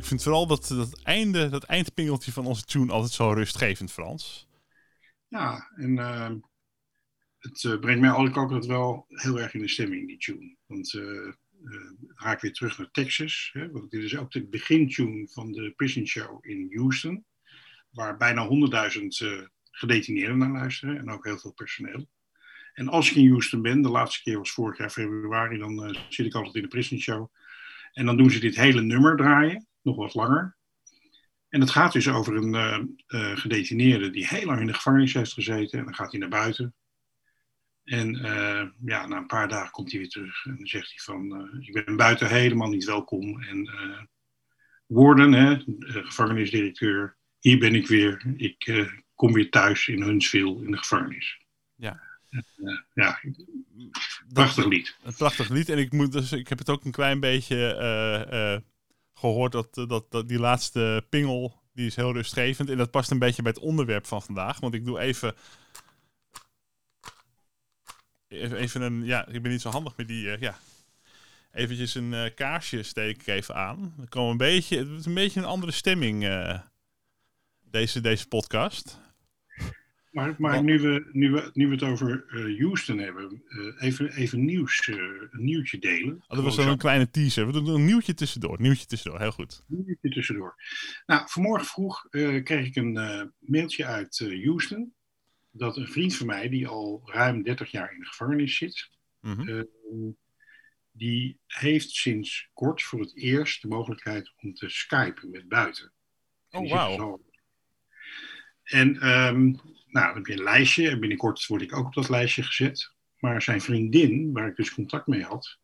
Ik vind vooral dat, dat, einde, dat eindpingeltje van onze tune altijd zo rustgevend, Frans. Ja, en uh, het uh, brengt mij eigenlijk ook altijd wel heel erg in de stemming, die tune. Want uh, ga ik weer terug naar Texas. Hè, want dit is ook de begintune van de Prison Show in Houston. Waar bijna 100.000 gedetineerden naar luisteren en ook heel veel personeel. En als ik in Houston ben, de laatste keer was vorig jaar februari, dan zit ik altijd in de Prison Show. En dan doen ze dit hele nummer draaien, nog wat langer. En het gaat dus over een uh, uh, gedetineerde die heel lang in de gevangenis heeft gezeten. En dan gaat hij naar buiten. En uh, ja, na een paar dagen komt hij weer terug. En dan zegt hij van, ik ben buiten helemaal niet welkom. En Warden, hè, gevangenisdirecteur, hier ben ik weer. Ik kom weer thuis in Huntsville in de gevangenis. Ja. ja, prachtig lied. Een prachtig lied. En ik, moet dus, ik heb het ook een klein beetje gehoord dat, dat, dat die laatste pingel, die is heel rustgevend. En dat past een beetje bij het onderwerp van vandaag. Want ik doe even... Even een... Ja, ik ben niet zo handig met die... Uh, ja. Eventjes een uh, kaarsje steek ik even aan. Dan komen een beetje... Het is een beetje een andere stemming, deze, deze podcast. Maar, maar nu, we, nu, we, nu we het over uh, Houston hebben, uh, even, even nieuws, uh, een nieuwtje delen. Oh, dat was dan een kleine teaser. We doen een nieuwtje tussendoor. Nieuwtje tussendoor, heel goed. Nieuwtje tussendoor. Nou, vanmorgen vroeg kreeg ik een mailtje uit Houston. Dat een vriend van mij, die al ruim 30 jaar in de gevangenis zit, mm -hmm. die heeft sinds kort voor het eerst de mogelijkheid om te skypen met buiten. Oh, wauw. En um, nou, dan heb je een lijstje en binnenkort word ik ook op dat lijstje gezet. Maar zijn vriendin, waar ik dus contact mee had,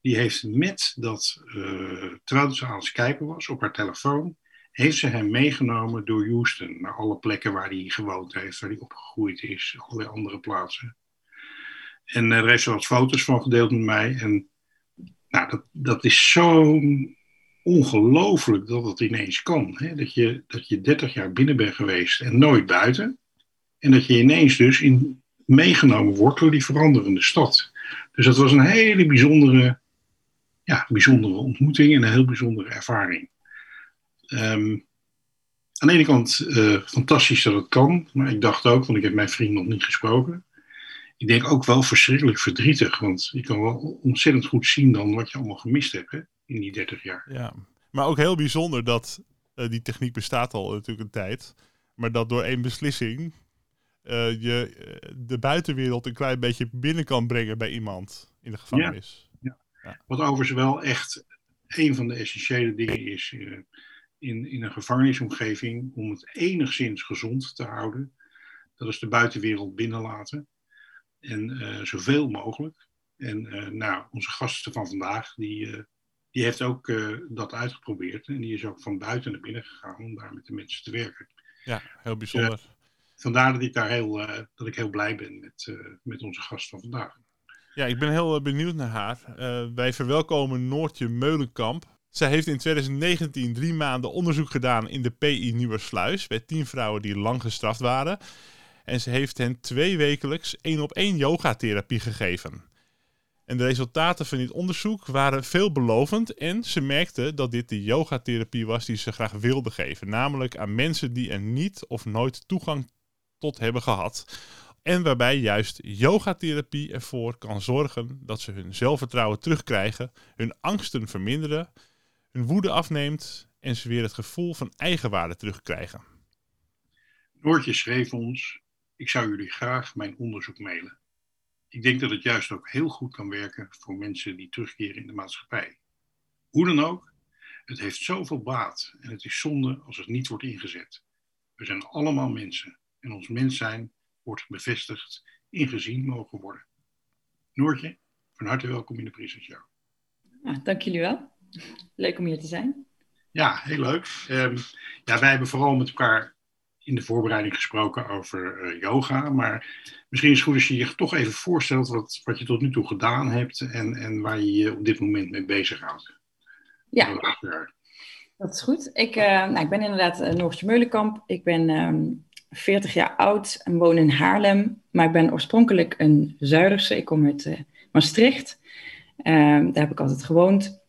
die heeft met dat, uh, terwijl ze aan het skypen was op haar telefoon, heeft ze hem meegenomen door Houston naar alle plekken waar hij gewoond heeft, waar hij opgegroeid is, allerlei andere plaatsen. En uh, daar heeft ze wat foto's van gedeeld met mij. En nou, dat, dat is zo ongelooflijk dat het ineens kan. Hè? Dat, je, dat je 30 jaar binnen bent geweest en nooit buiten. En dat je ineens dus in, meegenomen wordt door die veranderende stad. Dus dat was een hele bijzondere, ja, bijzondere ontmoeting en een heel bijzondere ervaring. Um, aan de ene kant uh, fantastisch dat het kan, maar ik dacht ook, want ik heb mijn vriend nog niet gesproken. Ik denk ook wel verschrikkelijk verdrietig, want je kan wel ontzettend goed zien dan wat je allemaal gemist hebt hè, in die 30 jaar. Ja, maar ook heel bijzonder dat uh, die techniek bestaat al natuurlijk een tijd, maar dat door één beslissing uh, je de buitenwereld een klein beetje binnen kan brengen bij iemand in de gevangenis. Ja, ja. ja. Wat overigens wel echt een van de essentiële dingen is uh, in, in een gevangenisomgeving om het enigszins gezond te houden. Dat is de buitenwereld binnenlaten. En uh, zoveel mogelijk. En nou, onze gasten van vandaag, die, die heeft ook dat uitgeprobeerd. En die is ook van buiten naar binnen gegaan om daar met de mensen te werken. Ja, heel bijzonder vandaar dat ik daar heel, uh, dat ik heel blij ben met, uh, met onze gast van vandaag. Ja, ik ben heel uh, benieuwd naar haar. wij verwelkomen Noortje Meulenkamp. Zij heeft in 2019 drie maanden onderzoek gedaan in de PI Nieuwersluis bij tien vrouwen die lang gestraft waren. En ze heeft hen twee wekelijks één op één yogatherapie gegeven. En de resultaten van dit onderzoek waren veelbelovend en ze merkte dat dit de yogatherapie was die ze graag wilde geven. Namelijk aan mensen die er niet of nooit toegang tot hebben gehad. En waarbij juist yogatherapie ervoor kan zorgen dat ze hun zelfvertrouwen terugkrijgen, hun angsten verminderen, hun woede afneemt en ze weer het gevoel van eigenwaarde terugkrijgen. Noortje schreef ons: Ik zou jullie graag mijn onderzoek mailen. Ik denk dat het juist ook heel goed kan werken voor mensen die terugkeren in de maatschappij. Hoe dan ook, het heeft zoveel baat en het is zonde als het niet wordt ingezet. We zijn allemaal mensen en ons mens zijn wordt bevestigd, ingezien mogen worden. Noortje, van harte welkom in de Show. Ja, dank jullie wel. Leuk om hier te zijn. Ja, heel leuk. Um, ja, wij hebben vooral met elkaar in de voorbereiding gesproken over uh, yoga. Maar misschien is het goed als je je toch even voorstelt wat, wat je tot nu toe gedaan hebt en, en waar je je op dit moment mee bezighoudt. Ja, dat is goed. Ik, uh, nou, ik ben inderdaad uh, Noortje Meulenkamp. Ik ben um, 40 jaar oud en woon in Haarlem. Maar ik ben oorspronkelijk een Zuiderse. Ik kom uit Maastricht. Um, daar heb ik altijd gewoond.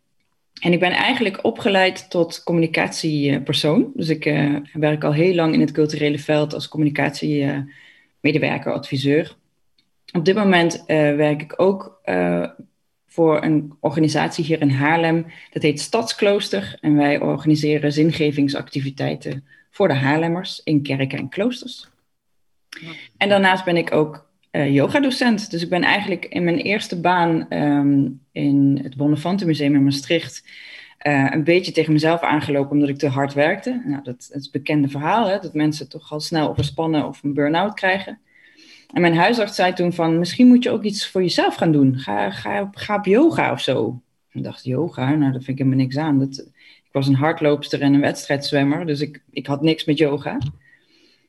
En ik ben eigenlijk opgeleid tot communicatiepersoon. Dus ik uh, werk al heel lang in het culturele veld als communicatiemedewerker, adviseur. Op dit moment uh, werk ik ook voor een organisatie hier in Haarlem. Dat heet Stadsklooster. En wij organiseren zingevingsactiviteiten voor de Haarlemmers in kerken en kloosters. En daarnaast ben ik ook uh, yogadocent. Dus ik ben eigenlijk in mijn eerste baan um, in het Bonnefantenmuseum in Maastricht uh, een beetje tegen mezelf aangelopen omdat ik te hard werkte. Nou, dat, dat is het bekende verhaal, hè, dat mensen toch al snel overspannen of een burn-out krijgen. En mijn huisarts zei toen van, misschien moet je ook iets voor jezelf gaan doen. Ga, ga, op, ga op yoga of zo. Ik dacht, yoga? Nou, daar vind ik helemaal niks aan. Dat, was een hardloopster en een wedstrijdzwemmer, dus ik, ik had niks met yoga.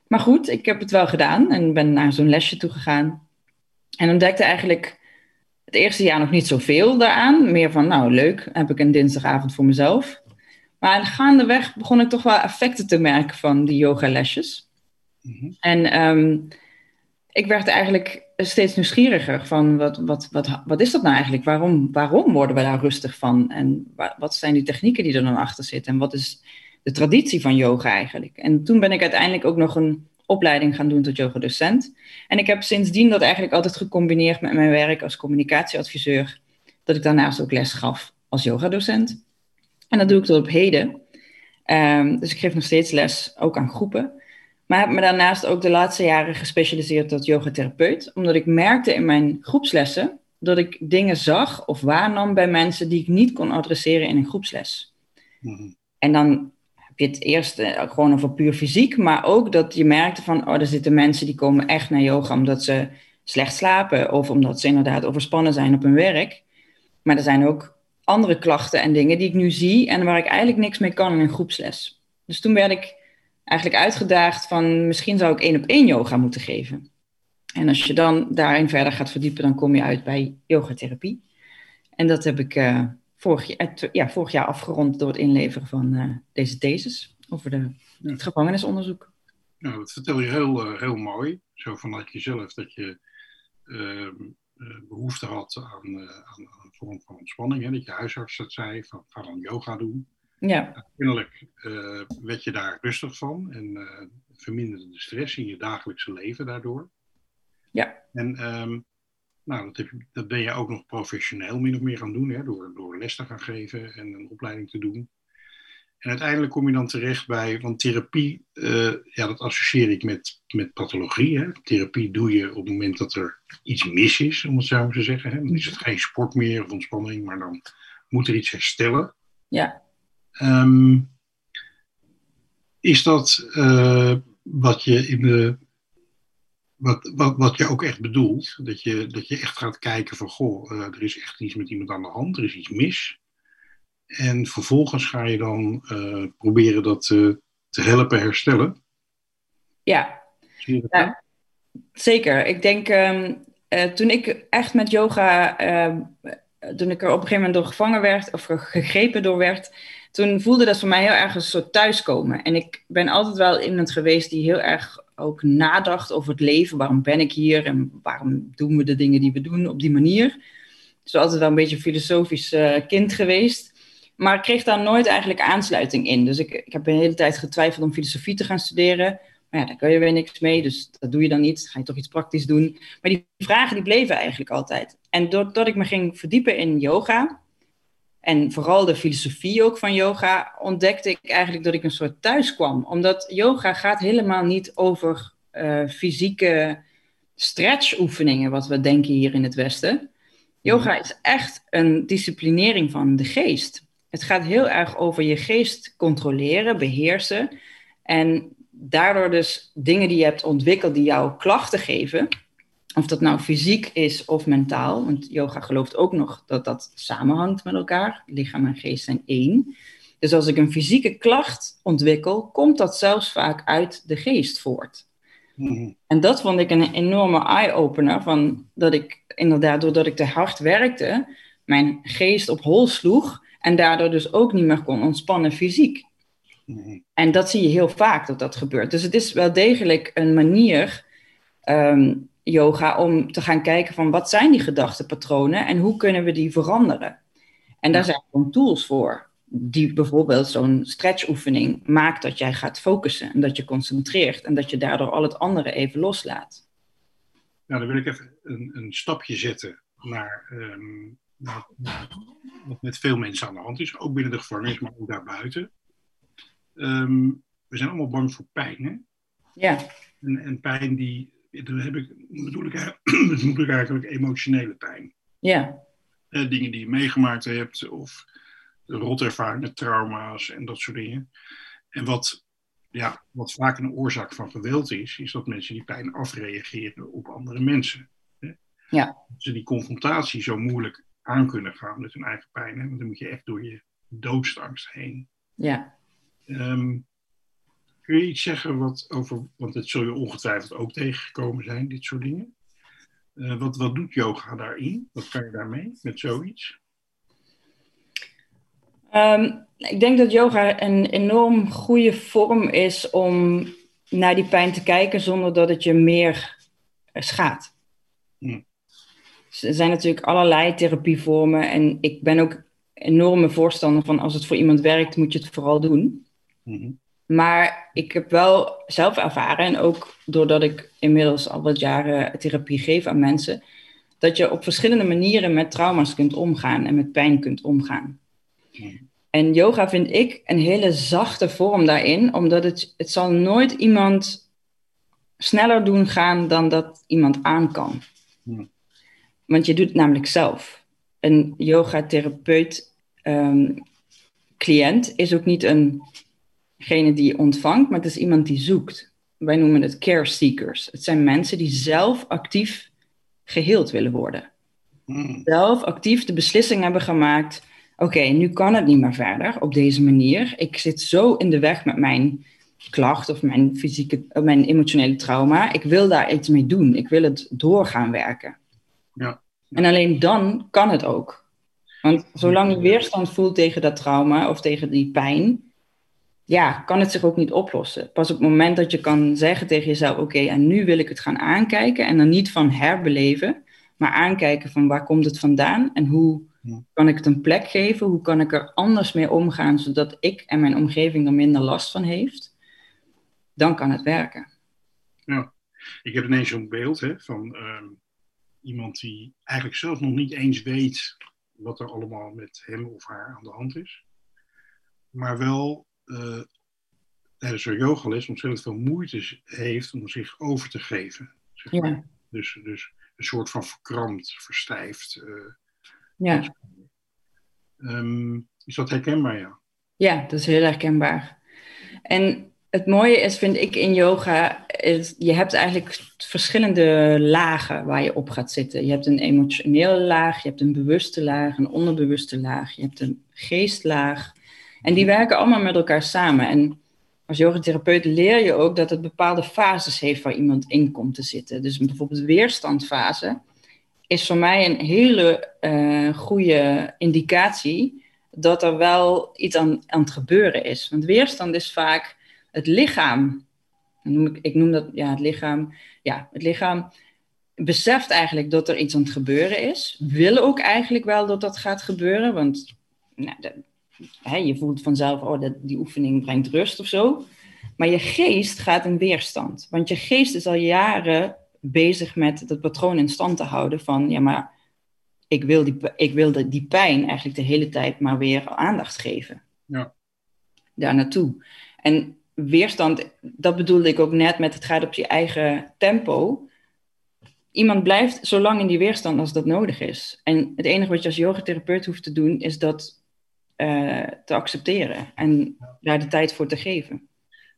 Maar goed, ik heb het wel gedaan en ben naar zo'n lesje toe gegaan. En ontdekte eigenlijk het eerste jaar nog niet zoveel daaraan. Meer van, nou leuk, heb ik een dinsdagavond voor mezelf. Maar gaandeweg begon ik toch wel effecten te merken van die yogalesjes. Mm-hmm. En um, ik werd eigenlijk steeds nieuwsgieriger van, wat, wat, wat, wat is dat nou eigenlijk? Waarom, waarom worden we daar rustig van? En wat zijn die technieken die er dan achter zitten? En wat is de traditie van yoga eigenlijk? En toen ben ik uiteindelijk ook nog een opleiding gaan doen tot yogadocent. En ik heb sindsdien dat eigenlijk altijd gecombineerd met mijn werk als communicatieadviseur. Dat ik daarnaast ook les gaf als yogadocent. En dat doe ik tot op heden. Um, dus ik geef nog steeds les, ook aan groepen. Maar heb me daarnaast ook de laatste jaren gespecialiseerd tot yogatherapeut. Omdat ik merkte in mijn groepslessen dat ik dingen zag of waarnam bij mensen die ik niet kon adresseren in een groepsles. Mm-hmm. En dan je het eerst uh, gewoon over puur fysiek, maar ook dat je merkte van, oh, er zitten mensen die komen echt naar yoga omdat ze slecht slapen of omdat ze inderdaad overspannen zijn op hun werk. Maar er zijn ook andere klachten en dingen die ik nu zie en waar ik eigenlijk niks mee kan in een groepsles. Dus toen werd ik eigenlijk uitgedaagd van, misschien zou ik één op één yoga moeten geven. En als je dan daarin verder gaat verdiepen, dan kom je uit bij yogatherapie. En dat heb ik uh, vorig, jaar, ja, vorig jaar afgerond door het inleveren van uh, deze thesis over de, het gevangenisonderzoek. Nou, dat vertel je heel, uh, heel mooi. Zo vanuit jezelf dat je uh, behoefte had aan, aan, een vorm van ontspanning. Hè? Dat je huisarts dat zei, van ga dan yoga doen. Ja. Uiteindelijk werd je daar rustig van en verminderde de stress in je dagelijkse leven daardoor. Ja. En um, nou, dat, heb je, dat, ben je ook nog professioneel min of meer gaan doen, hè, door, door les te gaan geven en een opleiding te doen. En uiteindelijk kom je dan terecht bij, want therapie, uh, ja, dat associeer ik met, met pathologie. Hè. Therapie doe je op het moment dat er iets mis is, om het zo maar te zeggen. Hè. Dan is het geen sport meer of ontspanning, maar dan moet er iets herstellen. Ja. Um, is dat uh, wat je in de wat, wat, wat je ook echt bedoelt. Dat je, dat je echt gaat kijken van, goh, uh, er is echt iets met iemand aan de hand, er is iets mis. En vervolgens ga je dan uh, proberen dat te helpen herstellen. Ja, ja zeker. Ik denk, um, toen ik echt met yoga, ehm, toen ik er op een gegeven moment door gevangen werd, of gegrepen door werd, toen voelde dat voor mij heel erg een soort thuiskomen. En ik ben altijd wel iemand geweest die heel erg ook nadacht over het leven. Waarom ben ik hier en waarom doen we de dingen die we doen op die manier? Dus altijd wel een beetje een filosofisch uh, kind geweest. Maar ik kreeg daar nooit eigenlijk aansluiting in. Dus ik, ik heb een hele tijd getwijfeld om filosofie te gaan studeren. Maar ja, daar kun je weer niks mee, dus dat doe je dan niet. Ga je toch iets praktisch doen. Maar die vragen die bleven eigenlijk altijd. En doordat ik me ging verdiepen in yoga, en vooral de filosofie ook van yoga, ontdekte ik eigenlijk dat ik een soort thuis kwam. Omdat yoga gaat helemaal niet over uh, fysieke stretchoefeningen, wat we denken hier in het Westen. Yoga mhm. is echt een disciplinering van de geest. Het gaat heel erg over je geest controleren, beheersen. En daardoor dus dingen die je hebt ontwikkeld die jou klachten geven, of dat nou fysiek is of mentaal, want yoga gelooft ook nog dat dat samenhangt met elkaar. Lichaam en geest zijn één. Dus als ik een fysieke klacht ontwikkel, komt dat zelfs vaak uit de geest voort. Mhm. En dat vond ik een enorme eye-opener, van dat ik inderdaad, doordat ik te hard werkte, mijn geest op hol sloeg en daardoor dus ook niet meer kon ontspannen fysiek. Mhm. En dat zie je heel vaak dat dat gebeurt. Dus het is wel degelijk een manier ehm, yoga om te gaan kijken van wat zijn die gedachtepatronen en hoe kunnen we die veranderen. En daar zijn gewoon tools voor. Die bijvoorbeeld zo'n stretchoefening maakt dat jij gaat focussen en dat je concentreert en dat je daardoor al het andere even loslaat. Nou, dan wil ik even een, een stapje zetten naar, um, wat met veel mensen aan de hand is, ook binnen de gevangenis, maar ook daarbuiten. Um, we zijn allemaal bang voor pijn, hè? Ja. En, en pijn die dan heb ik, bedoel, ik, bedoel ik eigenlijk emotionele pijn. Ja. Dingen die je meegemaakt hebt, of rotervaringen, trauma's en dat soort dingen. En wat, ja, wat vaak een oorzaak van geweld is, is dat mensen die pijn afreageren op andere mensen. Hè? Ja. Dat ze die confrontatie zo moeilijk aan kunnen gaan met hun eigen pijn. Hè? Want dan moet je echt door je doodsangst heen. Ja. Um, Kun je iets zeggen wat over, want dat zul je ongetwijfeld ook tegengekomen zijn, dit soort dingen. Uh, wat, wat doet yoga daarin? Wat kan je daarmee met zoiets? Um, ik denk dat yoga een enorm goede vorm is om naar die pijn te kijken zonder dat het je meer schaadt. Hm. Er zijn natuurlijk allerlei therapievormen en ik ben ook enorme voorstander van als het voor iemand werkt, moet je het vooral doen. Mm maar ik heb wel zelf ervaren, en ook doordat ik inmiddels al wat jaren therapie geef aan mensen, dat je op verschillende manieren met trauma's kunt omgaan en met pijn kunt omgaan. En yoga vind ik een hele zachte vorm daarin, omdat het, het zal nooit iemand sneller doen gaan dan dat iemand aan kan. Want je doet het namelijk zelf. Een yogatherapeut um, cliënt is ook niet een degene die ontvangt, maar het is iemand die zoekt. Wij noemen het care seekers. Het zijn mensen die zelf actief geheeld willen worden. Hmm. Zelf actief de beslissing hebben gemaakt. Oké, nu kan het niet meer verder op deze manier. Ik zit zo in de weg met mijn klacht of mijn fysieke, mijn emotionele trauma. Ik wil daar iets mee doen. Ik wil het doorgaan werken. Ja. En alleen dan kan het ook. Want zolang je weerstand voelt tegen dat trauma of tegen die pijn, ja, kan het zich ook niet oplossen. Pas op het moment dat je kan zeggen tegen jezelf: Oké, en nu wil ik het gaan aankijken. En dan niet van herbeleven, maar aankijken van waar komt het vandaan en hoe kan ik het een plek geven? Hoe kan ik er anders mee omgaan zodat ik en mijn omgeving er minder last van heeft? Dan kan het werken. Ja, ik heb ineens zo'n beeld hè, van ehm, iemand die eigenlijk zelf nog niet eens weet wat er allemaal met hem of haar aan de hand is. Maar wel uh, tijdens een yogales ontzettend veel moeite heeft om zich over te geven. Zeg maar. ja. dus, dus een soort van verkrampt, verstijfd. Uh, ja. Um, is dat herkenbaar, ja? Ja, dat is heel herkenbaar. En het mooie is, vind ik, in yoga, is, je hebt eigenlijk verschillende lagen waar je op gaat zitten. Je hebt een emotionele laag, je hebt een bewuste laag, een onderbewuste laag, je hebt een geestlaag en die werken allemaal met elkaar samen. En als yogatherapeut leer je ook dat het bepaalde fases heeft waar iemand in komt te zitten. Dus bijvoorbeeld de weerstandfase is voor mij een hele uh, goede indicatie dat er wel iets aan, aan het gebeuren is. Want weerstand is vaak het lichaam. Ik, ik noem dat ja, het lichaam. Ja, het lichaam beseft eigenlijk dat er iets aan het gebeuren is. Wil ook eigenlijk wel dat dat gaat gebeuren. Want nou, hè, je voelt vanzelf, oh, dat, die oefening brengt rust of zo. Maar je geest gaat in weerstand. Want je geest is al jaren bezig met dat patroon in stand te houden van, ja, maar ik wil, die, ik wilde die pijn eigenlijk de hele tijd maar weer aandacht geven. Ja. Daar naartoe. En weerstand, dat bedoelde ik ook net met het gaat op je eigen tempo. Iemand blijft zo lang in die weerstand als dat nodig is. En het enige wat je als yogatherapeut hoeft te doen, is dat uh, te accepteren en daar de tijd voor te geven.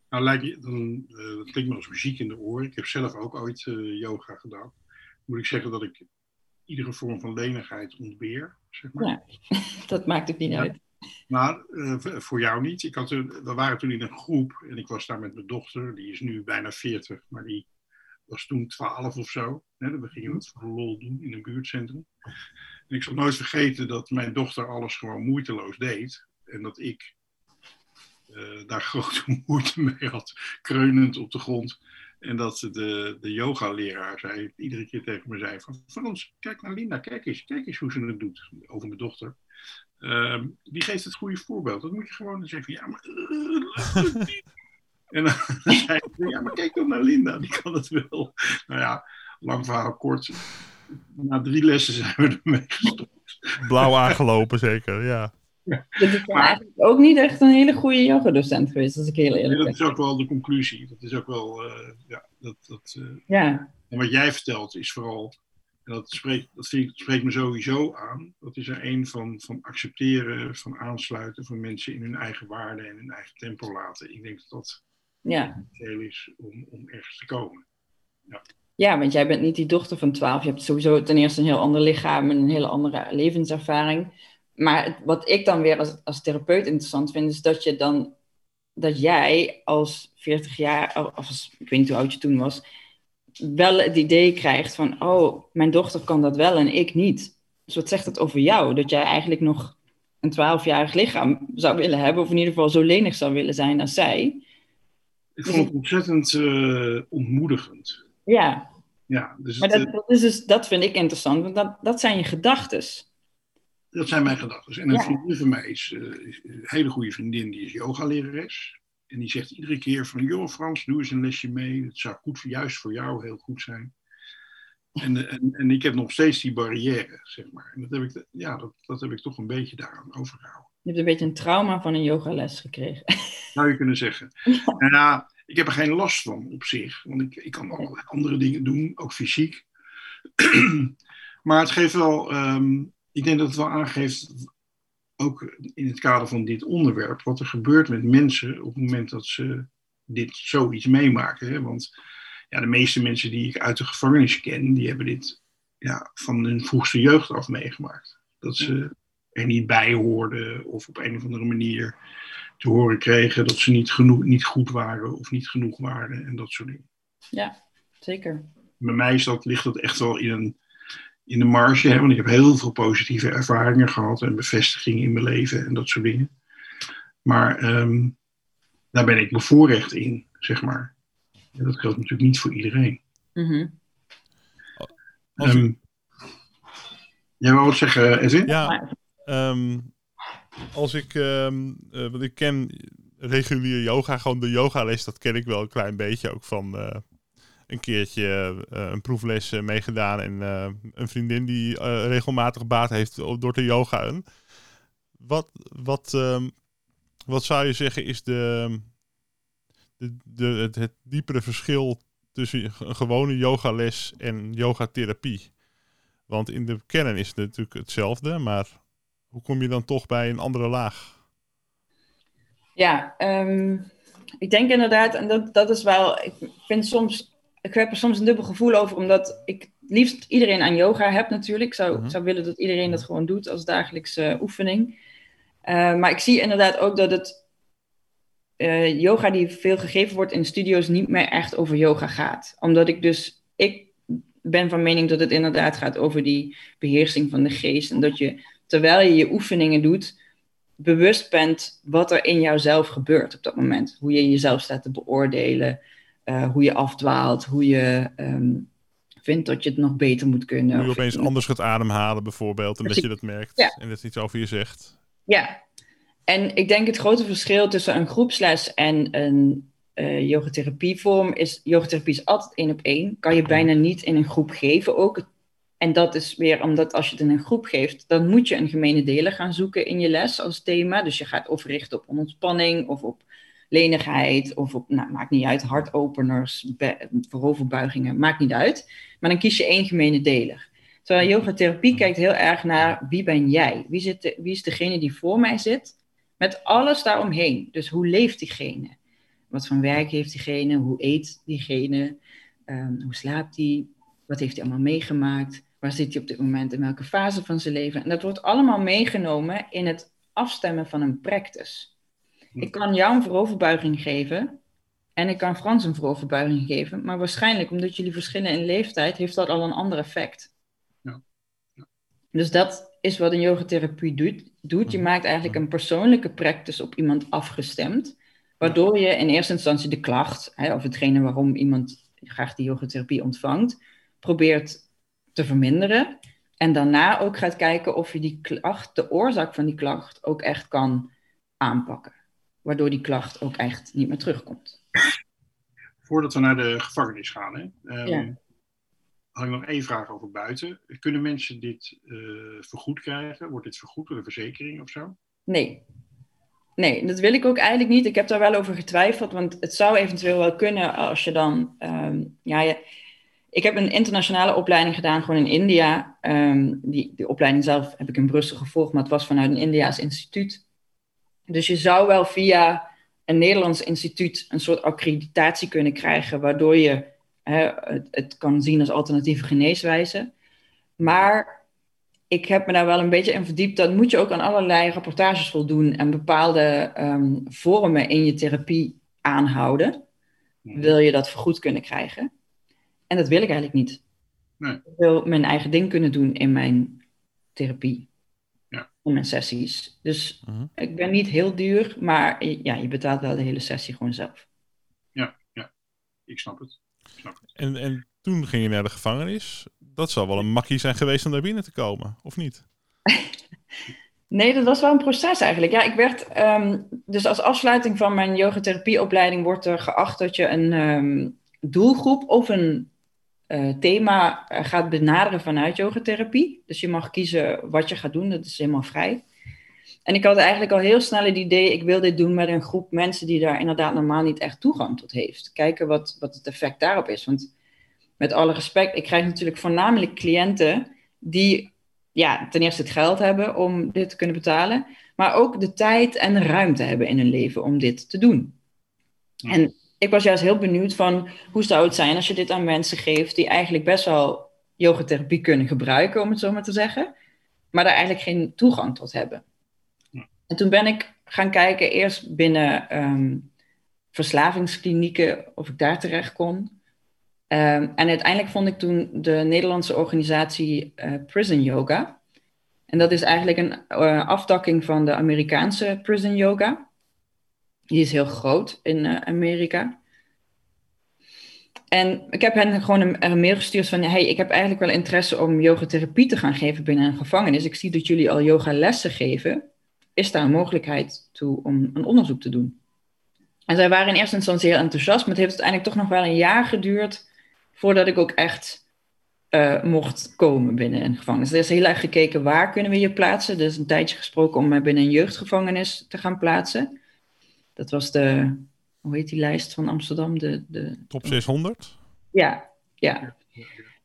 Nou, lijkt je, dan, uh, dat klinkt me als muziek in de oren. Ik heb zelf ook ooit uh, yoga gedaan. Moet ik zeggen dat ik iedere vorm van lenigheid ontbeer, zeg maar. Ja, dat maakt het niet ja. uit. Maar voor jou niet. Ik had, we waren toen in een groep en ik was daar met mijn dochter, die is nu bijna 40, maar die was toen 12 of zo. Hè, we gingen het voor lol doen in een buurtcentrum. En ik zal nooit vergeten dat mijn dochter alles gewoon moeiteloos deed. En dat ik uh, daar grote moeite mee had, kreunend op de grond. En dat de, de yoga-leraar zei, iedere keer tegen me zei van... Frans, kijk naar Linda, kijk eens, kijk eens hoe ze het doet. Over mijn dochter. Uh, die geeft het goede voorbeeld. Dat moet je gewoon zeggen ja, maar... en dan zei ik, ja, maar kijk dan naar Linda, die kan het wel. Nou ja, lang verhaal kort. Na drie lessen zijn we ermee gestopt. Blauw aangelopen zeker, ja. Ja. Dat is maar, eigenlijk ook niet echt een hele goede yogadocent geweest, als ik heel eerlijk ben. dat is ook wel de conclusie. Dat is ook wel, uh, ja, dat, dat, uh, ja. En wat jij vertelt is vooral, en dat spreekt, dat vind ik, spreekt me sowieso aan, dat is er een van, van accepteren, van aansluiten, van mensen in hun eigen waarde en hun eigen tempo laten. Ik denk dat dat ja. heel is om, om ergens te komen. Ja. Ja, want jij bent niet die dochter van 12. Je hebt sowieso ten eerste een heel ander lichaam en een hele andere levenservaring maar wat ik dan weer als, als therapeut interessant vind, is dat je dan dat jij als 40 jaar, of als, ik weet niet hoe oud je toen was, wel het idee krijgt van, oh, mijn dochter kan dat wel en ik niet. Dus wat zegt dat over jou? Dat jij eigenlijk nog een 12-jarig lichaam zou willen hebben, of in ieder geval zo lenig zou willen zijn als zij. Ik vond het ontzettend uh, ontmoedigend. Ja. ja dus maar het, dat, dat, is dus, dat vind ik interessant, want dat, dat zijn je gedachtes. Dat zijn mijn gedachten. En een ja. vriendin van mij is, uh, is, een hele goede vriendin, die is yogalerares. En die zegt iedere keer van, joh Frans, doe eens een lesje mee. Het zou goed, juist voor jou heel goed zijn. En, en, en ik heb nog steeds die barrière, zeg maar. En dat heb ik, ja, dat, dat heb ik toch een beetje daaraan overgehouden. Je hebt een beetje een trauma van een yogales gekregen. Zou je kunnen zeggen. Ja. Nou, ik heb er geen last van op zich. Want ik, ik kan allerlei andere dingen doen, ook fysiek. maar het geeft wel... Um, ik denk dat het wel aangeeft, ook in het kader van dit onderwerp, wat er gebeurt met mensen op het moment dat ze dit zoiets meemaken. Hè? Want ja, de meeste mensen die ik uit de gevangenis ken, die hebben dit ja, van hun vroegste jeugd af meegemaakt. Dat ze er niet bij hoorden of op een of andere manier te horen kregen dat ze niet, genoeg, niet goed waren of niet genoeg waren en dat soort dingen. Ja, zeker. Bij mij is dat, ligt dat echt wel in een in de marge. Hè, want ik heb heel veel positieve ervaringen gehad en bevestigingen in mijn leven en dat soort dingen. Maar um, daar ben ik bevoorrecht in, zeg maar. En dat geldt natuurlijk niet voor iedereen. Mm -hmm. um, jij wou wat zeggen, Edwin? Ja, um, als ik, uh, want ik ken regulier yoga, gewoon de yogales, dat ken ik wel een klein beetje ook van uh, een keertje uh, een proefles meegedaan. En een vriendin die regelmatig baat heeft door te yogaën. Wat, wat, um, wat zou je zeggen is de, de, de, het, het diepere verschil tussen een gewone yogales en yogatherapie? Want in de kern is het natuurlijk hetzelfde, maar hoe kom je dan toch bij een andere laag? Ja, um, ik denk inderdaad, en dat, dat is wel, ik vind soms ik heb er soms een dubbel gevoel over, omdat ik liefst iedereen aan yoga heb natuurlijk. Ik zou, uh -huh. zou willen dat iedereen dat gewoon doet als dagelijkse oefening. Uh, maar ik zie inderdaad ook dat het uh, yoga die veel gegeven wordt in studio's niet meer echt over yoga gaat. Omdat ik dus, ik ben van mening dat het inderdaad gaat over die beheersing van de geest. En dat je, terwijl je je oefeningen doet, bewust bent wat er in jouzelf gebeurt op dat moment. Hoe je jezelf staat te beoordelen. Uh, hoe je afdwaalt, hoe je um, vindt dat je het nog beter moet kunnen. Hoe je opeens anders gaat ademhalen bijvorbeeld, en dat je dat merkt ja. en dat iets over je zegt. Ja, en ik denk het grote verschil tussen een groepsles en een uh, yogatherapievorm is, yogatherapie is altijd één op één. Kan je bijna niet in een groep geven ook. En dat is weer omdat als je het in een groep geeft, dan moet je een gemene deler gaan zoeken in je les als thema. Dus je gaat of richten op ontspanning of op lenigheid of op, nou, maakt niet uit, hartopeners, vooroverbuigingen, maakt niet uit. Maar dan kies je één gemene deler. Terwijl yogatherapie kijkt heel erg naar wie ben jij? Wie, zit wie is degene die voor mij zit? Met alles daaromheen. Dus hoe leeft diegene? Wat voor werk heeft diegene? Hoe eet diegene? Um, hoe slaapt die? Wat heeft hij allemaal meegemaakt? Waar zit hij op dit moment? In welke fase van zijn leven? En dat wordt allemaal meegenomen in het afstemmen van een practice. Ik kan jou een vooroverbuiging geven en ik kan Frans een vooroverbuiging geven, maar waarschijnlijk omdat jullie verschillen in leeftijd, heeft dat al een ander effect. Ja. Ja. Dus dat is wat een yogatherapie doet. doet. Je mhm. maakt eigenlijk een persoonlijke practice op iemand afgestemd, waardoor je in eerste instantie de klacht, hè, of hetgene waarom iemand graag die yogatherapie ontvangt, probeert te verminderen. En daarna ook gaat kijken of je die klacht, de oorzaak van die klacht, ook echt kan aanpakken. Waardoor die klacht ook echt niet meer terugkomt. Voordat we naar de gevangenis gaan, hè, um, had ik nog één vraag over buiten. Kunnen mensen dit uh, vergoed krijgen? Wordt dit vergoed door de verzekering of zo? Nee. Nee, dat wil ik ook eigenlijk niet. Ik heb daar wel over getwijfeld, want het zou eventueel wel kunnen als je dan. Um, ja, je, ik heb een internationale opleiding gedaan, gewoon in India. Um, die, die opleiding zelf heb ik in Brussel gevolgd, maar het was vanuit een Indiaas instituut. Dus je zou wel via een Nederlands instituut een soort accreditatie kunnen krijgen, waardoor je hè, het, het, kan zien als alternatieve geneeswijze. Maar ik heb me daar wel een beetje in verdiept. Dan moet je ook aan allerlei rapportages voldoen en bepaalde um, vormen in je therapie aanhouden. Wil je dat vergoed kunnen krijgen? En dat wil ik eigenlijk niet. Nee. Ik wil mijn eigen ding kunnen doen in mijn therapie. Ja. In mijn sessies. Dus mhm. ik ben niet heel duur, maar ja, je betaalt wel de hele sessie gewoon zelf. Ja, ja. Ik snap het. Ik snap het. En, en toen ging je naar de gevangenis. Dat zou wel een makkie zijn geweest om daar binnen te komen, of niet? Nee, dat was wel een proces eigenlijk. Ja, ik werd, ehm, dus als afsluiting van mijn yogatherapieopleiding wordt er geacht dat je een um, doelgroep of een uh, thema eh, gaat benaderen vanuit yogatherapie. Dus je mag kiezen wat je gaat doen, dat is helemaal vrij. En ik had eigenlijk al heel snel het idee, ik wil dit doen met een groep mensen die daar inderdaad normaal niet echt toegang tot heeft. Kijken wat, wat het effect daarop is. Want met alle respect, ik krijg natuurlijk voornamelijk cliënten die ja, ten eerste het geld hebben om dit te kunnen betalen, maar ook de tijd en de ruimte hebben in hun leven om dit te doen. En ik was juist heel benieuwd van hoe zou het zijn als je dit aan mensen geeft die eigenlijk best wel yogatherapie kunnen gebruiken, om het zo maar te zeggen, maar daar eigenlijk geen toegang tot hebben. En toen ben ik gaan kijken, eerst binnen um, verslavingsklinieken, of ik daar terecht kon. Um, en uiteindelijk vond ik toen de Nederlandse organisatie uh, Prison Yoga. En dat is eigenlijk een uh, aftakking van de Amerikaanse Prison Yoga. Die is heel groot in uh, Amerika. En ik heb hen gewoon een, mail gestuurd van... hey, ik heb eigenlijk wel interesse om yogatherapie te gaan geven binnen een gevangenis. Ik zie dat jullie al yogalessen geven. Is daar een mogelijkheid toe om een onderzoek te doen? En zij waren in eerste instantie heel enthousiast... maar het heeft uiteindelijk toch nog wel een jaar geduurd... voordat ik ook echt uh, mocht komen binnen een gevangenis. Er is heel erg gekeken waar kunnen we je plaatsen. Er is een tijdje gesproken om mij binnen een jeugdgevangenis te gaan plaatsen... Dat was de, hoe heet die lijst van Amsterdam? De, de, Top 600? Ja, ja.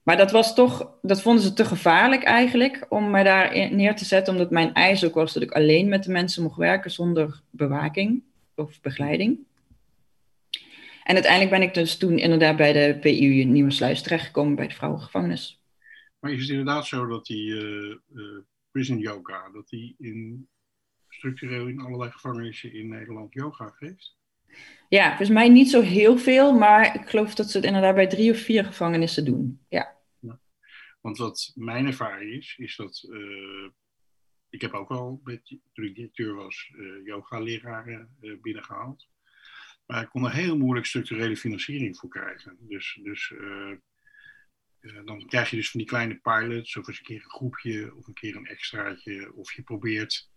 Maar dat was toch, dat vonden ze te gevaarlijk eigenlijk om mij daar neer te zetten, omdat mijn eis ook was dat ik alleen met de mensen mocht werken zonder bewaking of begeleiding. En uiteindelijk ben ik dus toen inderdaad bij de PU Nieuwe Sluis terechtgekomen bij de vrouwengevangenis. Maar is het inderdaad zo dat die uh, uh, prison yoga, dat die in structureel in allerlei gevangenissen in Nederland yoga geeft? Ja, volgens mij niet zo heel veel, maar ik geloof dat ze het inderdaad bij drie of vier gevangenissen doen. Ja. ja. Want wat mijn ervaring is, is dat uh, ik heb ook al, toen ik directeur was, uh, yoga-leraren uh, binnengehaald. Maar ik kon er heel moeilijk structurele financiering voor krijgen. Dus, dus dan krijg je dus van die kleine pilots, of eens een keer een groepje, of een keer een extraatje. Of je probeert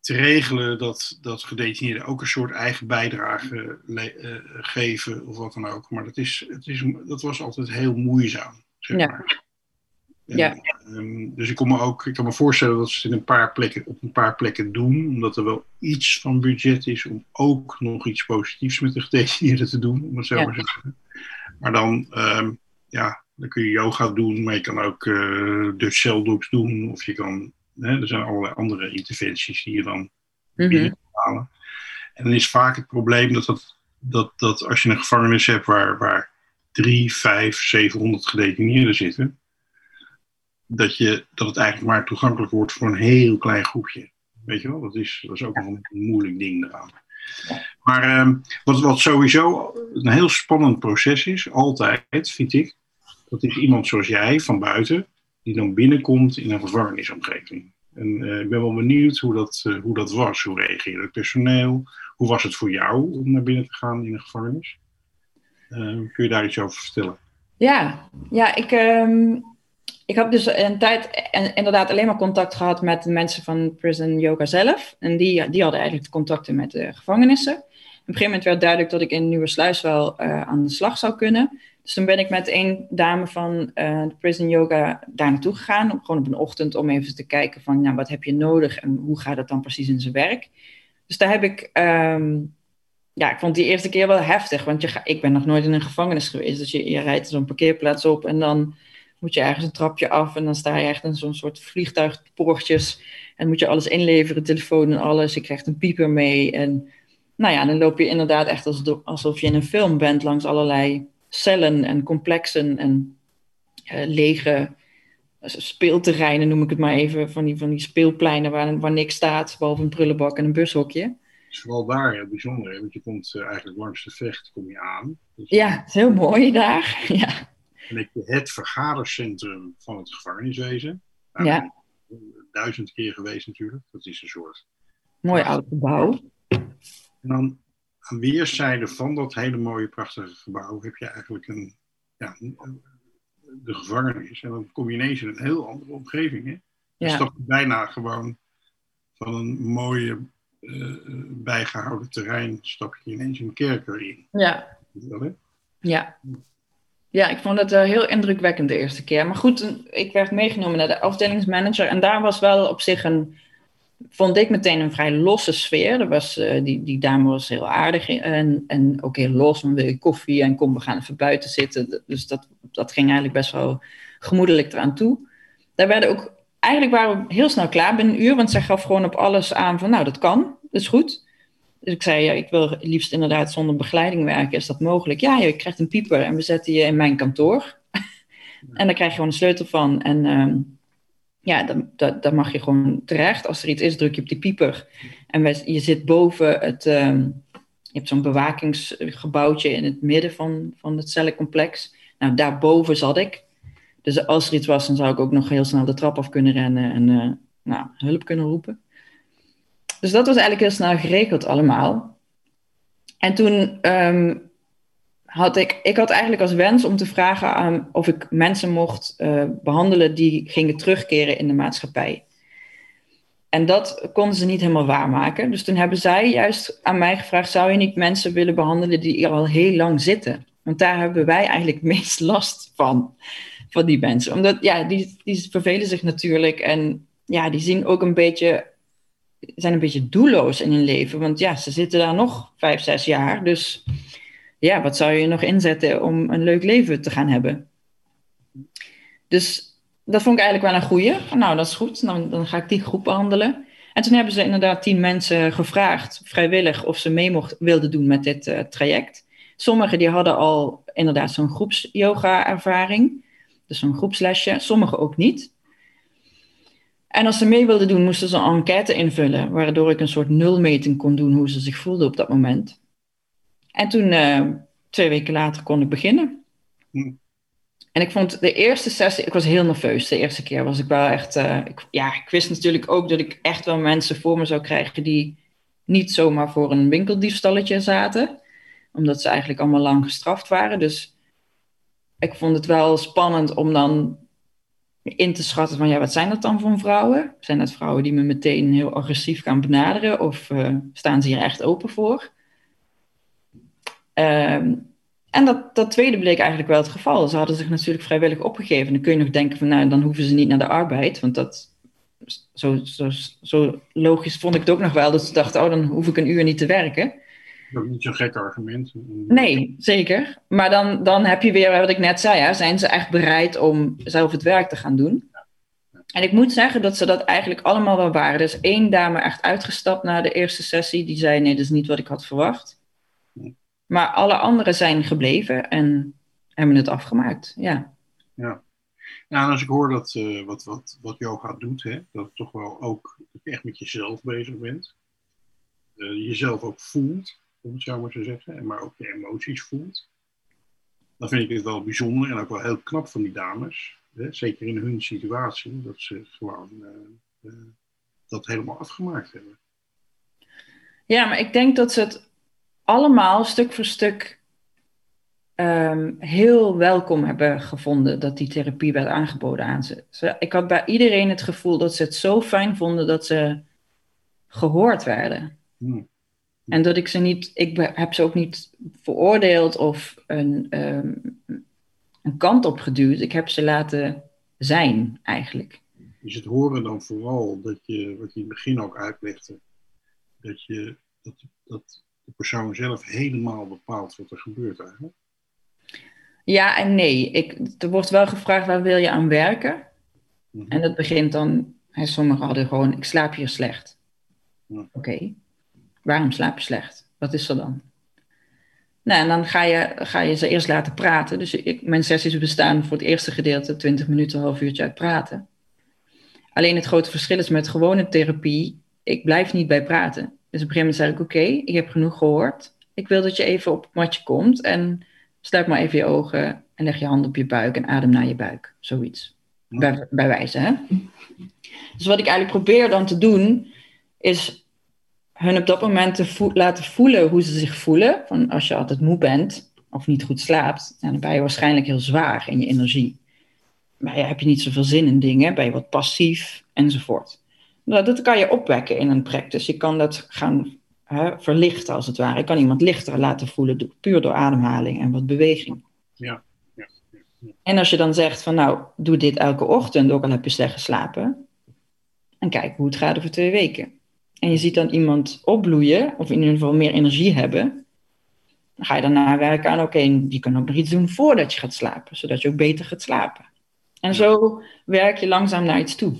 te regelen dat, dat gedetineerden ook een soort eigen bijdrage uh, geven of wat dan ook. Maar dat, is, het is, dat was altijd heel moeizaam, Zeg Ja. maar. En, Ja. ehm, dus ik, kon me ook, ik kan me voorstellen dat ze het in een paar plekken, op een paar plekken doen, omdat er wel iets van budget is om ook nog iets positiefs met de gedetineerden te doen, om het zo Ja. maar te zeggen. Maar dan, ehm, ja, dan kun je yoga doen, maar je kan ook eh Dutch celdogs doen, of je kan, hè, er zijn allerlei andere interventies die je dan Mhm. binnen halen. En dan is vaak het probleem dat, dat, dat, dat als je een gevangenis hebt waar, waar drie, vijf, 700 gedetineerden zitten, dat, je, dat het eigenlijk maar toegankelijk wordt voor een heel klein groepje. Weet je wel, dat is, dat is ook nog een moeilijk ding eraan. Maar ehm, wat, wat sowieso een heel spannend proces is, altijd, vind ik, dat is iemand zoals jij van buiten, die dan binnenkomt in een gevangenisomgeving. En eh, ik ben wel benieuwd hoe dat, eh, hoe dat was. Hoe reageerde het personeel? Hoe was het voor jou om naar binnen te gaan in een gevangenis? Eh, kun je daar iets over vertellen? Ja, ja ik, ehm, ik heb dus een tijd en, inderdaad alleen maar contact gehad met de mensen van Prison Yoga zelf. En die, die hadden eigenlijk contacten met de gevangenissen. Op een gegeven moment werd duidelijk dat ik in Nieuwe Sluis wel aan de slag zou kunnen. Dus toen ben ik met een dame van eh, de Prison Yoga daar naartoe gegaan. Gewoon op een ochtend om even te kijken van nou, wat heb je nodig en hoe gaat het dan precies in zijn werk. Dus daar heb ik ehm, ja, ik vond die eerste keer wel heftig, want je ga, ik ben nog nooit in een gevangenis geweest. Dus je, je rijdt zo'n parkeerplaats op en dan moet je ergens een trapje af en dan sta je echt in zo'n soort vliegtuigpoortjes en moet je alles inleveren, telefoon en alles. Je krijgt een pieper mee en nou ja, dan loop je inderdaad echt alsof je in een film bent langs allerlei cellen en complexen en eh, lege speelterreinen, noem ik het maar even, van die, van die speelpleinen waar, waar niks staat, behalve een prullenbak en een bushokje. Het is vooral daar heel bijzonder, hè, want je komt eh, eigenlijk langs de vecht kom je aan. Dus Ja, het is heel mooi daar. Ja. En ik het vergadercentrum van het gevangeniswezen. Nou, Ja. Duizend keer geweest natuurlijk. Dat is een soort. Mooi oud gebouw. En dan aan weerszijden van dat hele mooie, prachtige gebouw heb je eigenlijk een, ja, de gevangenis. En dan kom je ineens in een heel andere omgeving. Hè? Je Ja. stapt bijna gewoon van een mooie, eh, bijgehouden terrein, stap je ineens een kerker in. Ja. Wel? Ja. Ja, ik vond het eh, heel indrukwekkend de eerste keer. Maar goed, ik werd meegenomen naar de afdelingsmanager. En daar was wel op zich een, vond ik meteen een vrij losse sfeer. Er was, eh, die, die dame was heel aardig en, en ook heel los. Dan wil je koffie en kom, we gaan even buiten zitten. Dus dat, dat ging eigenlijk best wel gemoedelijk eraan toe. Daar werden ook, eigenlijk waren we heel snel klaar binnen een uur. Want zij gaf gewoon op alles aan van, nou, dat kan, dat is goed. Dus ik zei, ja, ik wil liefst inderdaad zonder begeleiding werken. Is dat mogelijk? Ja, je krijgt een pieper en we zetten je in mijn kantoor. en daar krijg je gewoon een sleutel van. En ehm, ja, dan, dan, mag je gewoon terecht. Als er iets is, druk je op die pieper. En je zit boven het... ehm, je hebt zo'n bewakingsgebouwtje in het midden van, van het cellencomplex. Nou, daarboven zat ik. Dus als er iets was, dan zou ik ook nog heel snel de trap af kunnen rennen en eh, nou, hulp kunnen roepen. Dus dat was eigenlijk heel snel geregeld allemaal. En toen ehm, had ik, ik had eigenlijk als wens om te vragen aan of ik mensen mocht eh, behandelen die gingen terugkeren in de maatschappij. En dat konden ze niet helemaal waarmaken. Dus toen hebben zij juist aan mij gevraagd: zou je niet mensen willen behandelen die hier al heel lang zitten? Want daar hebben wij eigenlijk meest last van, van die mensen. Omdat ja, die, die vervelen zich natuurlijk en ja, die zien ook een beetje zijn een beetje doelloos in hun leven. Want ja, ze zitten daar nog vijf, zes jaar. Dus ja, wat zou je nog inzetten om een leuk leven te gaan hebben? Dus dat vond ik eigenlijk wel een goeie. Nou, dat is goed. Dan, dan ga ik die groep behandelen. En toen hebben ze inderdaad tien mensen gevraagd, vrijwillig, of ze mee mocht, wilden doen met dit uh, traject. Sommigen die hadden al inderdaad zo'n groeps-yoga-ervaring. Dus zo'n groepslesje. Sommigen ook niet. En als ze mee wilden doen, moesten ze een enquête invullen, waardoor ik een soort nulmeting kon doen hoe ze zich voelden op dat moment. En toen, uh, twee weken later, kon ik beginnen. Hm. En ik vond de eerste sessie, ik was heel nerveus. De eerste keer was ik wel echt, uh, ik, ja, ik wist natuurlijk ook dat ik echt wel mensen voor me zou krijgen die niet zomaar voor een winkeldiefstalletje zaten, omdat ze eigenlijk allemaal lang gestraft waren. Dus ik vond het wel spannend om dan in te schatten van ja, wat zijn dat dan voor vrouwen? Zijn dat vrouwen die me meteen heel agressief gaan benaderen of uh, staan ze hier echt open voor? Um, En dat, dat tweede bleek eigenlijk wel het geval. Ze hadden zich natuurlijk vrijwillig opgegeven. Dan kun je nog denken van, nou, dan hoeven ze niet naar de arbeid. Want dat, zo, zo, zo logisch vond ik het ook nog wel. Dat ze dachten, oh, dan hoef ik een uur niet te werken. Dat is niet zo'n gek argument. Nee, zeker. Maar dan, dan heb je weer wat ik net zei. Hè, zijn ze echt bereid om zelf het werk te gaan doen? En ik moet zeggen dat ze dat eigenlijk allemaal wel waren. Er is één dame echt uitgestapt na de eerste sessie. Die zei, nee, dat is niet wat ik had verwacht. Maar alle anderen zijn gebleven en hebben het afgemaakt. Ja. Ja. Nou, en als ik hoor dat uh, wat, wat, wat yoga doet, hè, dat het toch wel ook echt met jezelf bezig bent. Uh, jezelf ook voelt, om het zo maar te zeggen, maar ook je emoties voelt. Dan vind ik het wel bijzonder en ook wel heel knap van die dames. Hè, zeker in hun situatie, dat ze gewoon uh, dat helemaal afgemaakt hebben. Ja, maar ik denk dat ze het allemaal stuk voor stuk um, heel welkom hebben gevonden dat die therapie werd aangeboden aan ze. Ik had bij iedereen het gevoel dat ze het zo fijn vonden dat ze gehoord werden. Hmm. En dat ik ze niet, ik heb ze ook niet veroordeeld of een, um, een kant op geduwd. Ik heb ze laten zijn, eigenlijk. Is het horen dan vooral dat je, wat je in het begin ook uitlegde, dat, je, dat, dat de persoon zelf helemaal bepaalt wat er gebeurt eigenlijk? Ja en nee. Ik, er wordt wel gevraagd waar wil je aan werken. Mhm. En dat begint dan, hè, sommigen hadden gewoon, ik slaap hier slecht. Oké, waarom slaap je slecht? Wat is er dan? Nou, en dan ga je, ga je ze eerst laten praten. Dus ik, mijn sessies bestaan voor het eerste gedeelte 20 minuten, een half uurtje uit praten. Alleen het grote verschil is met gewone therapie, ik blijf niet bij praten. Dus op een gegeven moment zei ik, oké, ik heb genoeg gehoord. Ik wil dat je even op het matje komt en sluit maar even je ogen en leg je hand op je buik en adem naar je buik. Zoiets. Bij, bij wijze, hè? Dus wat ik eigenlijk probeer dan te doen, is hun op dat moment te laten voelen hoe ze zich voelen. Van als je altijd moe bent of niet goed slaapt, dan ben je waarschijnlijk heel zwaar in je energie. Maar ja, heb je niet zoveel zin in dingen, ben je wat passief enzovoort. Nou, dat kan je opwekken in een practice. Je kan dat gaan hè, verlichten als het ware. Je kan iemand lichter laten voelen, puur door ademhaling en wat beweging. Ja. ja, ja. En als je dan zegt van nou, doe dit elke ochtend, ook al heb je slecht geslapen. En kijk hoe het gaat over twee weken. En je ziet dan iemand opbloeien, of in ieder geval meer energie hebben. Dan ga je daarna werken aan, oké, je kan ook nog iets doen voordat je gaat slapen, zodat je ook beter gaat slapen. En zo werk je langzaam naar iets toe.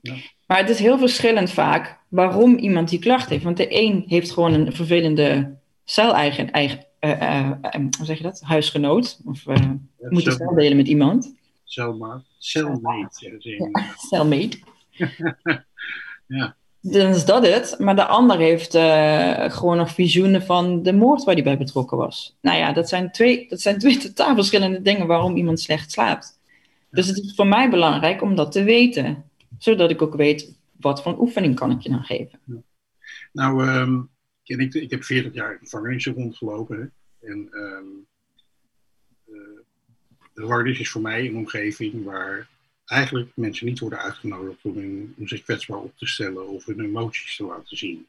Ja. Maar het is heel verschillend vaak waarom iemand die klacht heeft. Want de een heeft gewoon een vervelende cel-eigen, eigen, uh, uh, hoe zeg je dat? Huisgenoot. Of uh, ja, moet je cel delen met iemand. Celmaat. Cellmate. Ja, cellmate. ja. Dan is dat het. Maar de ander heeft gewoon nog visioenen van de moord waar hij bij betrokken was. Nou ja, dat zijn twee, dat zijn twee totaal verschillende dingen waarom iemand slecht slaapt. Dus het is voor mij belangrijk om dat te weten zodat ik ook weet wat voor oefening kan ik je dan geven. Nou, um, ik, ik heb 40 jaar in gevangenissen rondgelopen. En um, uh, de is voor mij een omgeving waar eigenlijk mensen niet worden uitgenodigd om, zich kwetsbaar op te stellen of hun emoties te laten zien.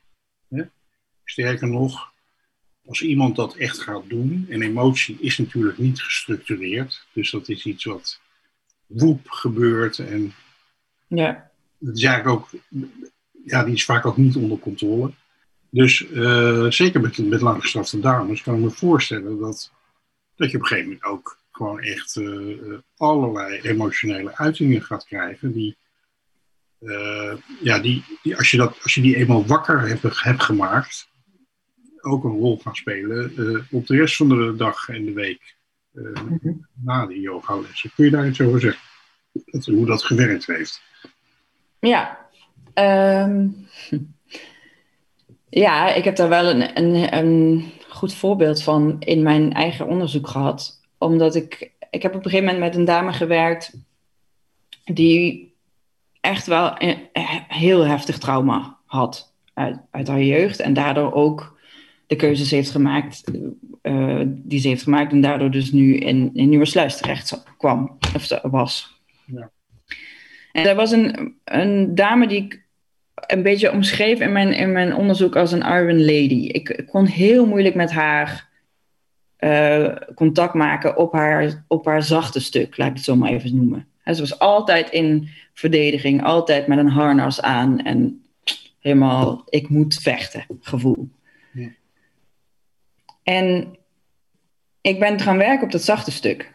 Sterker nog, als iemand dat echt gaat doen, en emotie is natuurlijk niet gestructureerd, dus dat is iets wat woep gebeurt en ja. Dat is eigenlijk ook, ja, die is vaak ook niet onder controle. Dus uh, zeker met, met langgestrafte dames kan ik me voorstellen dat, dat je op een gegeven moment ook gewoon echt uh, allerlei emotionele uitingen gaat krijgen. Die, uh, ja, die, die, als, je dat, als je die eenmaal wakker hebt, hebt gemaakt, ook een rol gaan spelen op de rest van de dag en de week. Mm -hmm. Na die yogalessen. Kun je daar iets over zeggen? Dat, hoe dat gewerkt heeft? Ja. Um, ja, ik heb daar wel een, een, een, goed voorbeeld van in mijn eigen onderzoek gehad. Omdat ik, ik heb op een gegeven moment met een dame gewerkt die echt wel heel heftig trauma had uit, uit haar jeugd. En daardoor ook de keuzes heeft gemaakt uh, die ze heeft gemaakt. En daardoor dus nu in, in Nieuwe Sluis terecht kwam, of was. Ja. En er was een, een dame die ik een beetje omschreef in mijn, in mijn onderzoek als een Iron Lady. Ik, kon heel moeilijk met haar eh, contact maken op haar, op haar zachte stuk, laat ik het zo maar even noemen. ze was altijd in verdediging, altijd met een harnas aan en helemaal ik moet vechten gevoel. Ja. En ik ben gaan werken op dat zachte stuk.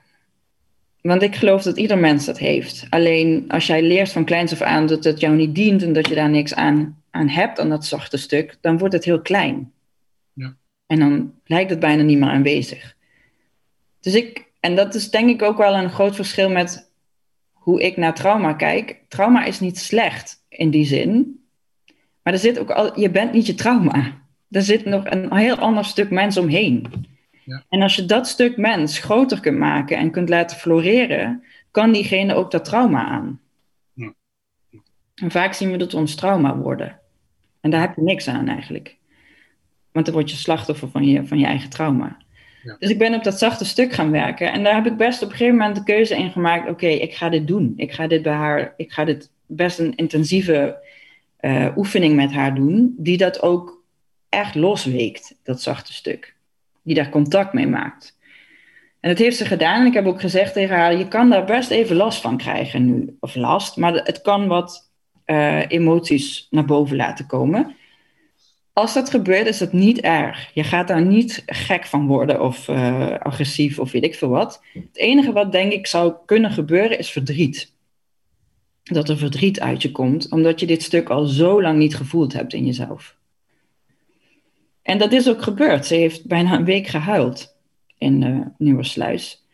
Want ik geloof dat ieder mens dat heeft. Alleen als jij leert van kleins af aan dat het jou niet dient en dat je daar niks aan, aan hebt, aan dat zachte stuk, dan wordt het heel klein. Ja. En dan lijkt het bijna niet meer aanwezig. Dus ik, en dat is denk ik ook wel een groot verschil met hoe ik naar trauma kijk. Trauma is niet slecht in die zin, maar er zit ook al, je bent niet je trauma. Er zit nog een heel ander stuk mens omheen. Ja. En als je dat stuk mens groter kunt maken en kunt laten floreren, kan diegene ook dat trauma aan. Ja. En vaak zien we dat ons trauma worden. En daar heb je niks aan eigenlijk. Want dan word je slachtoffer van je, van je eigen trauma. Ja. Dus ik ben op dat zachte stuk gaan werken. En daar heb ik best op een gegeven moment de keuze in gemaakt. Oké, ik ga dit doen. Ik ga dit bij haar. Ik ga dit best een intensieve uh, oefening met haar doen. Die dat ook echt losweekt, dat zachte stuk die daar contact mee maakt. En dat heeft ze gedaan. En ik heb ook gezegd tegen haar: je kan daar best even last van krijgen nu. Of last, maar het kan wat uh, emoties naar boven laten komen. Als dat gebeurt, is dat niet erg. Je gaat daar niet gek van worden of uh, agressief of weet ik veel wat. Het enige wat denk ik zou kunnen gebeuren is verdriet. Dat er verdriet uit je komt, omdat je dit stuk al zo lang niet gevoeld hebt in jezelf. En dat is ook gebeurd. Ze heeft bijna een week gehuild in uh, Nieuwersluis.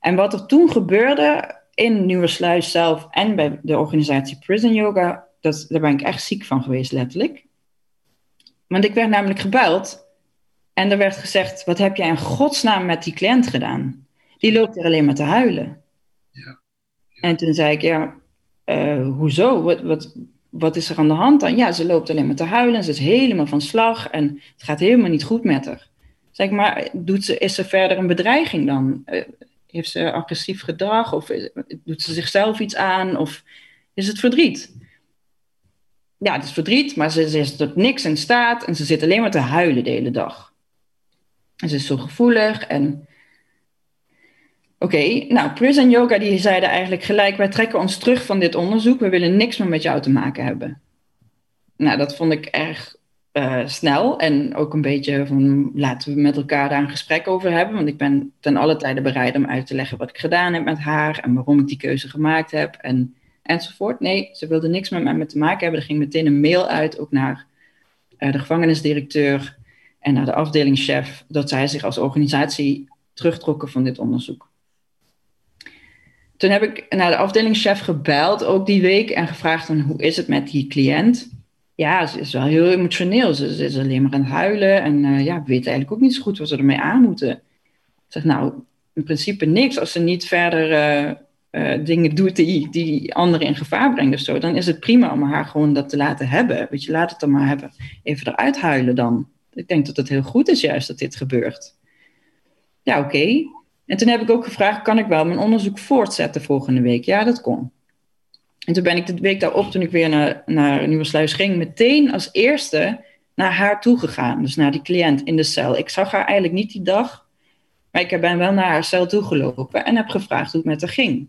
En wat er toen gebeurde in Nieuwersluis zelf en bij de organisatie Prison Yoga, dat, daar ben ik echt ziek van geweest, letterlijk. Want ik werd namelijk gebeld en er werd gezegd: Wat heb jij in godsnaam met die cliënt gedaan? Die loopt er alleen maar te huilen. Ja. En toen zei ik: Ja, uh, hoezo? Wat, wat, wat is er aan de hand dan? Ja, ze loopt alleen maar te huilen. Ze is helemaal van slag en het gaat helemaal niet goed met haar. Zeg maar, doet ze, is ze verder een bedreiging dan? Uh, heeft ze agressief gedrag of doet ze zichzelf iets aan of is het verdriet? Ja, het is verdriet, maar ze, ze is tot niks in staat en ze zit alleen maar te huilen de hele dag. En ze is zo gevoelig en Oké, nou, Prison Yoga die zeiden eigenlijk gelijk, wij trekken ons terug van dit onderzoek, we willen niks meer met jou te maken hebben. Nou, dat vond ik erg uh, snel en ook een beetje van, laten we met elkaar daar een gesprek over hebben, want ik ben ten alle tijde bereid om uit te leggen wat ik gedaan heb met haar en waarom ik die keuze gemaakt heb en, enzovoort. Nee, ze wilde niks met mij te maken hebben. Er ging meteen een mail uit, ook naar uh, de gevangenisdirecteur en naar de afdelingschef, dat zij zich als organisatie terugtrokken van dit onderzoek. Toen heb ik naar de afdelingschef gebeld, ook die week, en gevraagd hoe is het met die cliënt? Ja, ze is wel heel emotioneel. Ze, is alleen maar aan het huilen en uh, ja, weet eigenlijk ook niet zo goed wat ze ermee aan moeten. Ik zeg, nou, in principe niks. Als ze niet verder uh, uh, dingen doet die, die anderen in gevaar brengt of zo, dan is het prima om haar gewoon dat te laten hebben. Weet je, laat het dan maar hebben. Even eruit huilen dan. Ik denk dat het heel goed is juist dat dit gebeurt. Ja, oké. En toen heb ik ook gevraagd, kan ik wel mijn onderzoek voortzetten volgende week? Ja, dat kon. En toen ben ik de week daarop, toen ik weer naar, naar Nieuwersluis ging, meteen als eerste naar haar toe gegaan. Dus naar die cliënt in de cel. Ik zag haar eigenlijk niet die dag, maar ik ben wel naar haar cel toegelopen en heb gevraagd hoe het met haar ging.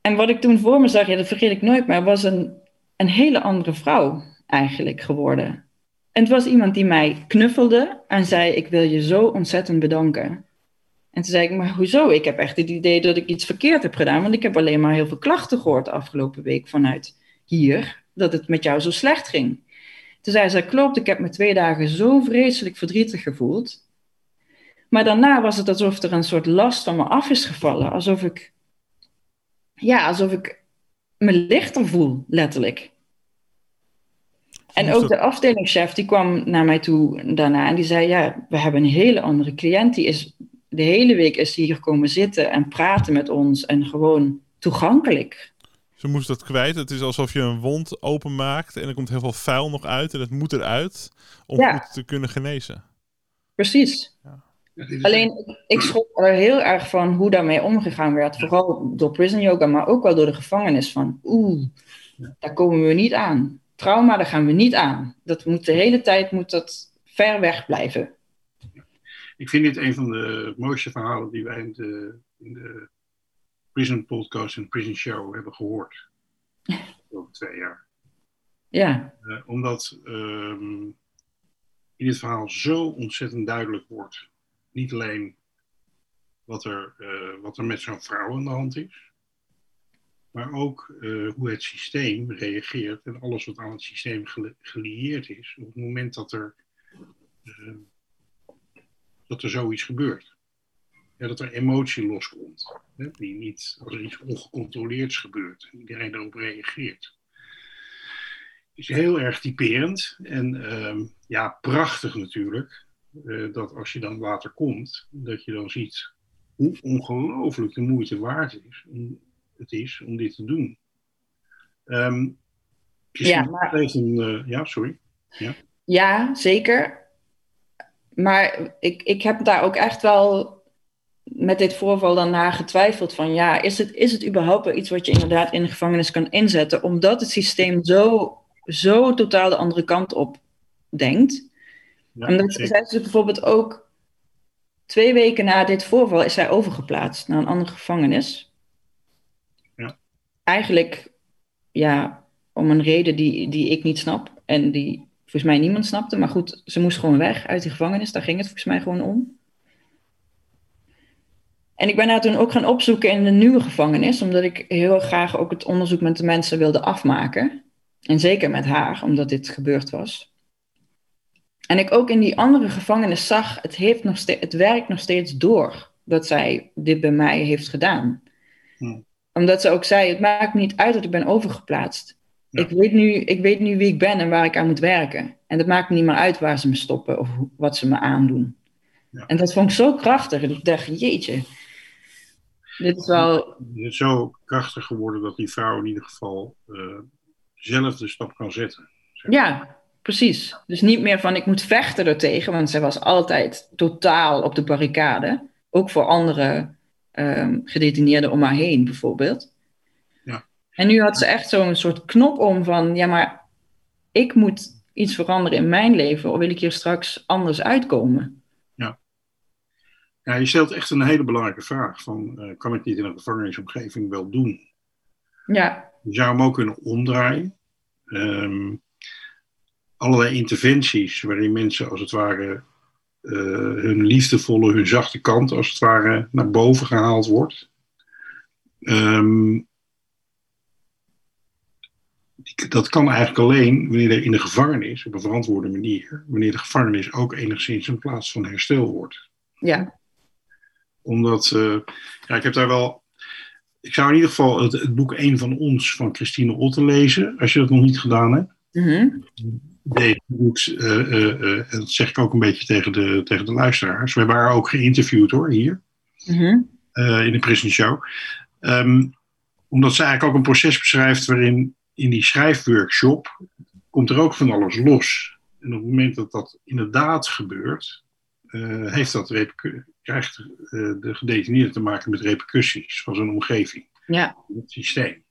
En wat ik toen voor me zag, ja, dat vergeet ik nooit, maar was een, een hele andere vrouw eigenlijk geworden. En het was iemand die mij knuffelde en zei: Ik wil je zo ontzettend bedanken. En toen zei ik: Maar hoezo? Ik heb echt het idee dat ik iets verkeerd heb gedaan, want ik heb alleen maar heel veel klachten gehoord de afgelopen week vanuit hier, dat het met jou zo slecht ging. Toen zei ze: Klopt, ik heb me twee dagen zo vreselijk verdrietig gevoeld. Maar daarna was het alsof er een soort last van me af is gevallen. Alsof ik, ja, alsof ik me lichter voel, letterlijk. En ook de afdelingschef die kwam naar mij toe daarna en die zei: Ja, we hebben een hele andere cliënt. Die is de hele week is hier komen zitten en praten met ons en gewoon toegankelijk. Ze moest dat kwijt. Het is alsof je een wond openmaakt en er komt heel veel vuil nog uit en dat moet eruit om goed te kunnen genezen. Precies. Ja. Alleen ik schrok er heel erg van hoe daarmee omgegaan werd. Vooral door prison yoga, maar ook wel door de gevangenis. Van oeh, daar komen we niet aan trauma, daar gaan we niet aan. Dat moet de hele tijd moet dat ver weg blijven. Ik vind dit een van de mooiste verhalen die wij in de, in de Prison Podcast en Prison Show hebben gehoord. Over twee jaar. Ja. Uh, omdat um, in dit verhaal zo ontzettend duidelijk wordt. Niet alleen wat er, uh, wat er met zo'n vrouw aan de hand is. Maar ook uh, hoe het systeem reageert en alles wat aan het systeem gelieerd is. Op het moment dat er, dat er zoiets gebeurt. Ja, dat er emotie loskomt. Hè, die niet, als er iets ongecontroleerds gebeurt. En iedereen erop reageert is heel erg typerend. En um, ja, prachtig natuurlijk. Uh, dat als je dan later komt, dat je dan ziet hoe ongelooflijk de moeite waard is het is om dit te doen. Um, ja, maar... uh, ja, sorry. Ja. ja, zeker. Maar ik, ik heb daar ook echt wel met dit voorval dan naar getwijfeld van ja, is het, is het überhaupt wel iets wat je inderdaad in de gevangenis kan inzetten, omdat het systeem zo zo totaal de andere kant op denkt. Ja, Omdat zij ze bijvoorbeeld ook twee weken na dit voorval is zij overgeplaatst naar een andere gevangenis. Eigenlijk, ja, om een reden die, die ik niet snap en die volgens mij niemand snapte. Maar goed, ze moest gewoon weg uit die gevangenis. Daar ging het volgens mij gewoon om. En ik ben daar toen ook gaan opzoeken in de nieuwe gevangenis, omdat ik heel graag ook het onderzoek met de mensen wilde afmaken. En zeker met haar, omdat dit gebeurd was. En ik ook in die andere gevangenis zag, het, heeft nog steeds, het werkt nog steeds door dat zij dit bij mij heeft gedaan. Hm. Omdat ze ook zei, het maakt me niet uit dat ik ben overgeplaatst. Ik, weet nu, ik weet nu wie ik ben en waar ik aan moet werken. En het maakt me niet meer uit waar ze me stoppen of wat ze me aandoen. Ja. En dat vond ik zo krachtig. Ik dacht, jeetje, dit is wel... Is zo krachtig geworden dat die vrouw in ieder geval... Uh zelf de stap kan zetten. Ja, precies. Dus niet meer van ik moet vechten ertegen, want zij was altijd totaal op de barricade. Ook voor andere um, gedetineerden om haar heen, bijvoorbeeld. Ja. En nu had ze echt zo'n soort knop om van, ja, maar ik moet iets veranderen in mijn leven, of wil ik hier straks anders uitkomen? Ja. Ja, je stelt echt een hele belangrijke vraag van, uh, kan ik dit in een gevangenisomgeving wel doen? Ja. Je zou hem ook kunnen omdraaien. Um, allerlei interventies waarin mensen als het ware hun liefdevolle, hun zachte kant als het ware naar boven gehaald wordt. Um, dat kan eigenlijk alleen wanneer er in de gevangenis, op een verantwoorde manier, wanneer de gevangenis ook enigszins een plaats van herstel wordt. Ja. Omdat, uh, ja, ik heb daar wel ik zou in ieder geval het, het, boek Een van ons van Christine Otten lezen, als je dat nog niet gedaan hebt. Mm Deze boeks, uh, uh, dat zeg ik ook een beetje tegen de, tegen de luisteraars. We hebben haar ook geïnterviewd hoor, hier. Mm in de Prison Show. Um, omdat ze eigenlijk ook een proces beschrijft waarin in die schrijfworkshop komt er ook van alles los. En op het moment dat dat inderdaad gebeurt, heeft dat krijgt uh, de gedetineerde te maken met repercussies van zijn omgeving. Ja. Het systeem.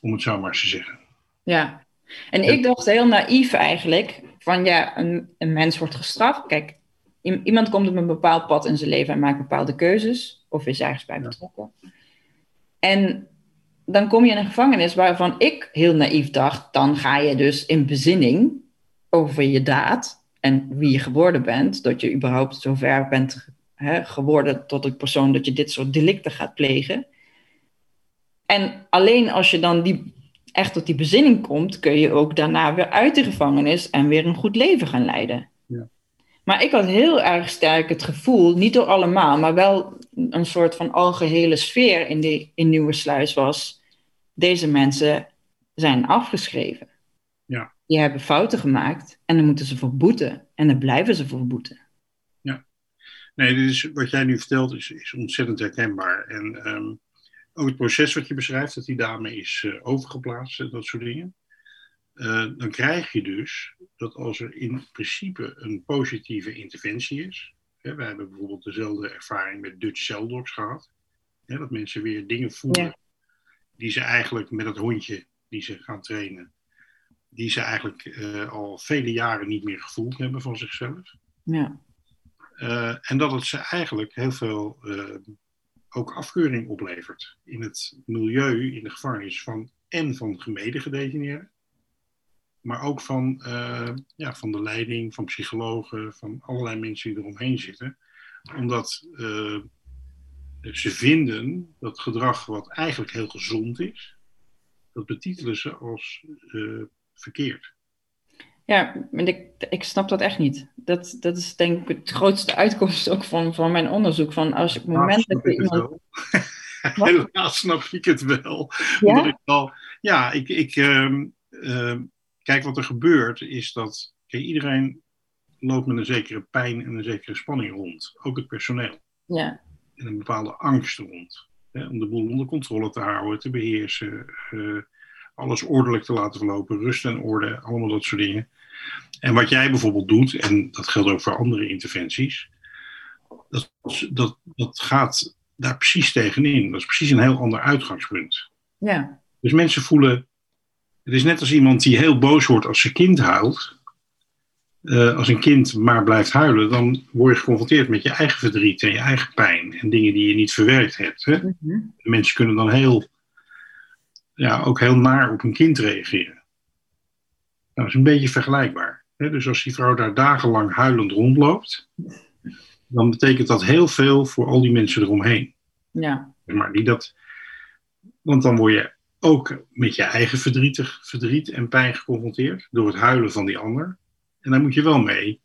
Om het zo maar eens te zeggen. Ja. En ik dacht heel naïef eigenlijk, van ja, een, een mens wordt gestraft. Kijk, iemand komt op een bepaald pad in zijn leven en maakt bepaalde keuzes, of is ergens bij betrokken. En dan kom je in een gevangenis waarvan ik heel naïef dacht, dan ga je dus in bezinning over je daad en wie je geworden bent, dat je überhaupt zover bent hè, geworden tot een persoon dat je dit soort delicten gaat plegen. En alleen als je dan die, echt tot die bezinning komt, kun je ook daarna weer uit de gevangenis en weer een goed leven gaan leiden. Ja. Maar ik had heel erg sterk het gevoel, niet door allemaal, maar wel een soort van algehele sfeer in, die, in Nieuwe Sluis was, deze mensen zijn afgeschreven. Ja. Die hebben fouten gemaakt en dan moeten ze voor boeten. En dan blijven ze voor boeten. Ja. Nee, dit is, wat jij nu vertelt is, is ontzettend herkenbaar. En um, ook het proces wat je beschrijft, dat die dame is uh, overgeplaatst en dat soort dingen. Uh, dan krijg je dus dat als er in principe een positieve interventie is. Hè, wij hebben bijvoorbeeld dezelfde ervaring met Dutch Cell gehad. Hè, dat mensen weer dingen voelen ja. die ze eigenlijk met het hondje die ze gaan trainen die ze eigenlijk uh, al vele jaren niet meer gevoeld hebben van zichzelf. Ja. Uh, en dat het ze eigenlijk heel veel ook afkeuring oplevert in het milieu, in de gevangenis van en van gemedegedetineerden, maar ook van, uh, ja, van de leiding, van psychologen, van allerlei mensen die eromheen zitten. Omdat ze vinden dat gedrag wat eigenlijk heel gezond is, dat betitelen ze als verkeerd. Ja, maar ik, ik snap dat echt niet. Dat, dat is denk ik het grootste uitkomst ook van, van mijn onderzoek. Van als ik moment heb iemand... Helaas snap ik het wel. Ja, Omdat ik al, ja ik, ik uh, uh, kijk wat er gebeurt is dat kijk, iedereen loopt met een zekere pijn en een zekere spanning rond. Ook het personeel. Ja. En een bepaalde angst rond. Hè, om de boel onder controle te houden, te beheersen. Uh, alles ordelijk te laten verlopen, rust en orde, allemaal dat soort dingen. En wat jij bijvoorbeeld doet, en dat geldt ook voor andere interventies, dat, dat, dat gaat daar precies tegenin. Dat is precies een heel ander uitgangspunt. Ja. Dus mensen voelen, het is net als iemand die heel boos wordt als zijn kind huilt. Uh, als een kind maar blijft huilen, dan word je geconfronteerd met je eigen verdriet en je eigen pijn en dingen die je niet verwerkt hebt. Hè? Mm -hmm. Mensen kunnen dan heel ja, ook heel naar op een kind reageren. Nou, dat is een beetje vergelijkbaar. Hè? Dus als die vrouw daar dagenlang huilend rondloopt, dan betekent dat heel veel voor al die mensen eromheen. Ja. Maar die dat, want dan word je ook met je eigen verdrietig, verdriet en pijn geconfronteerd door het huilen van die ander. En daar moet je wel mee,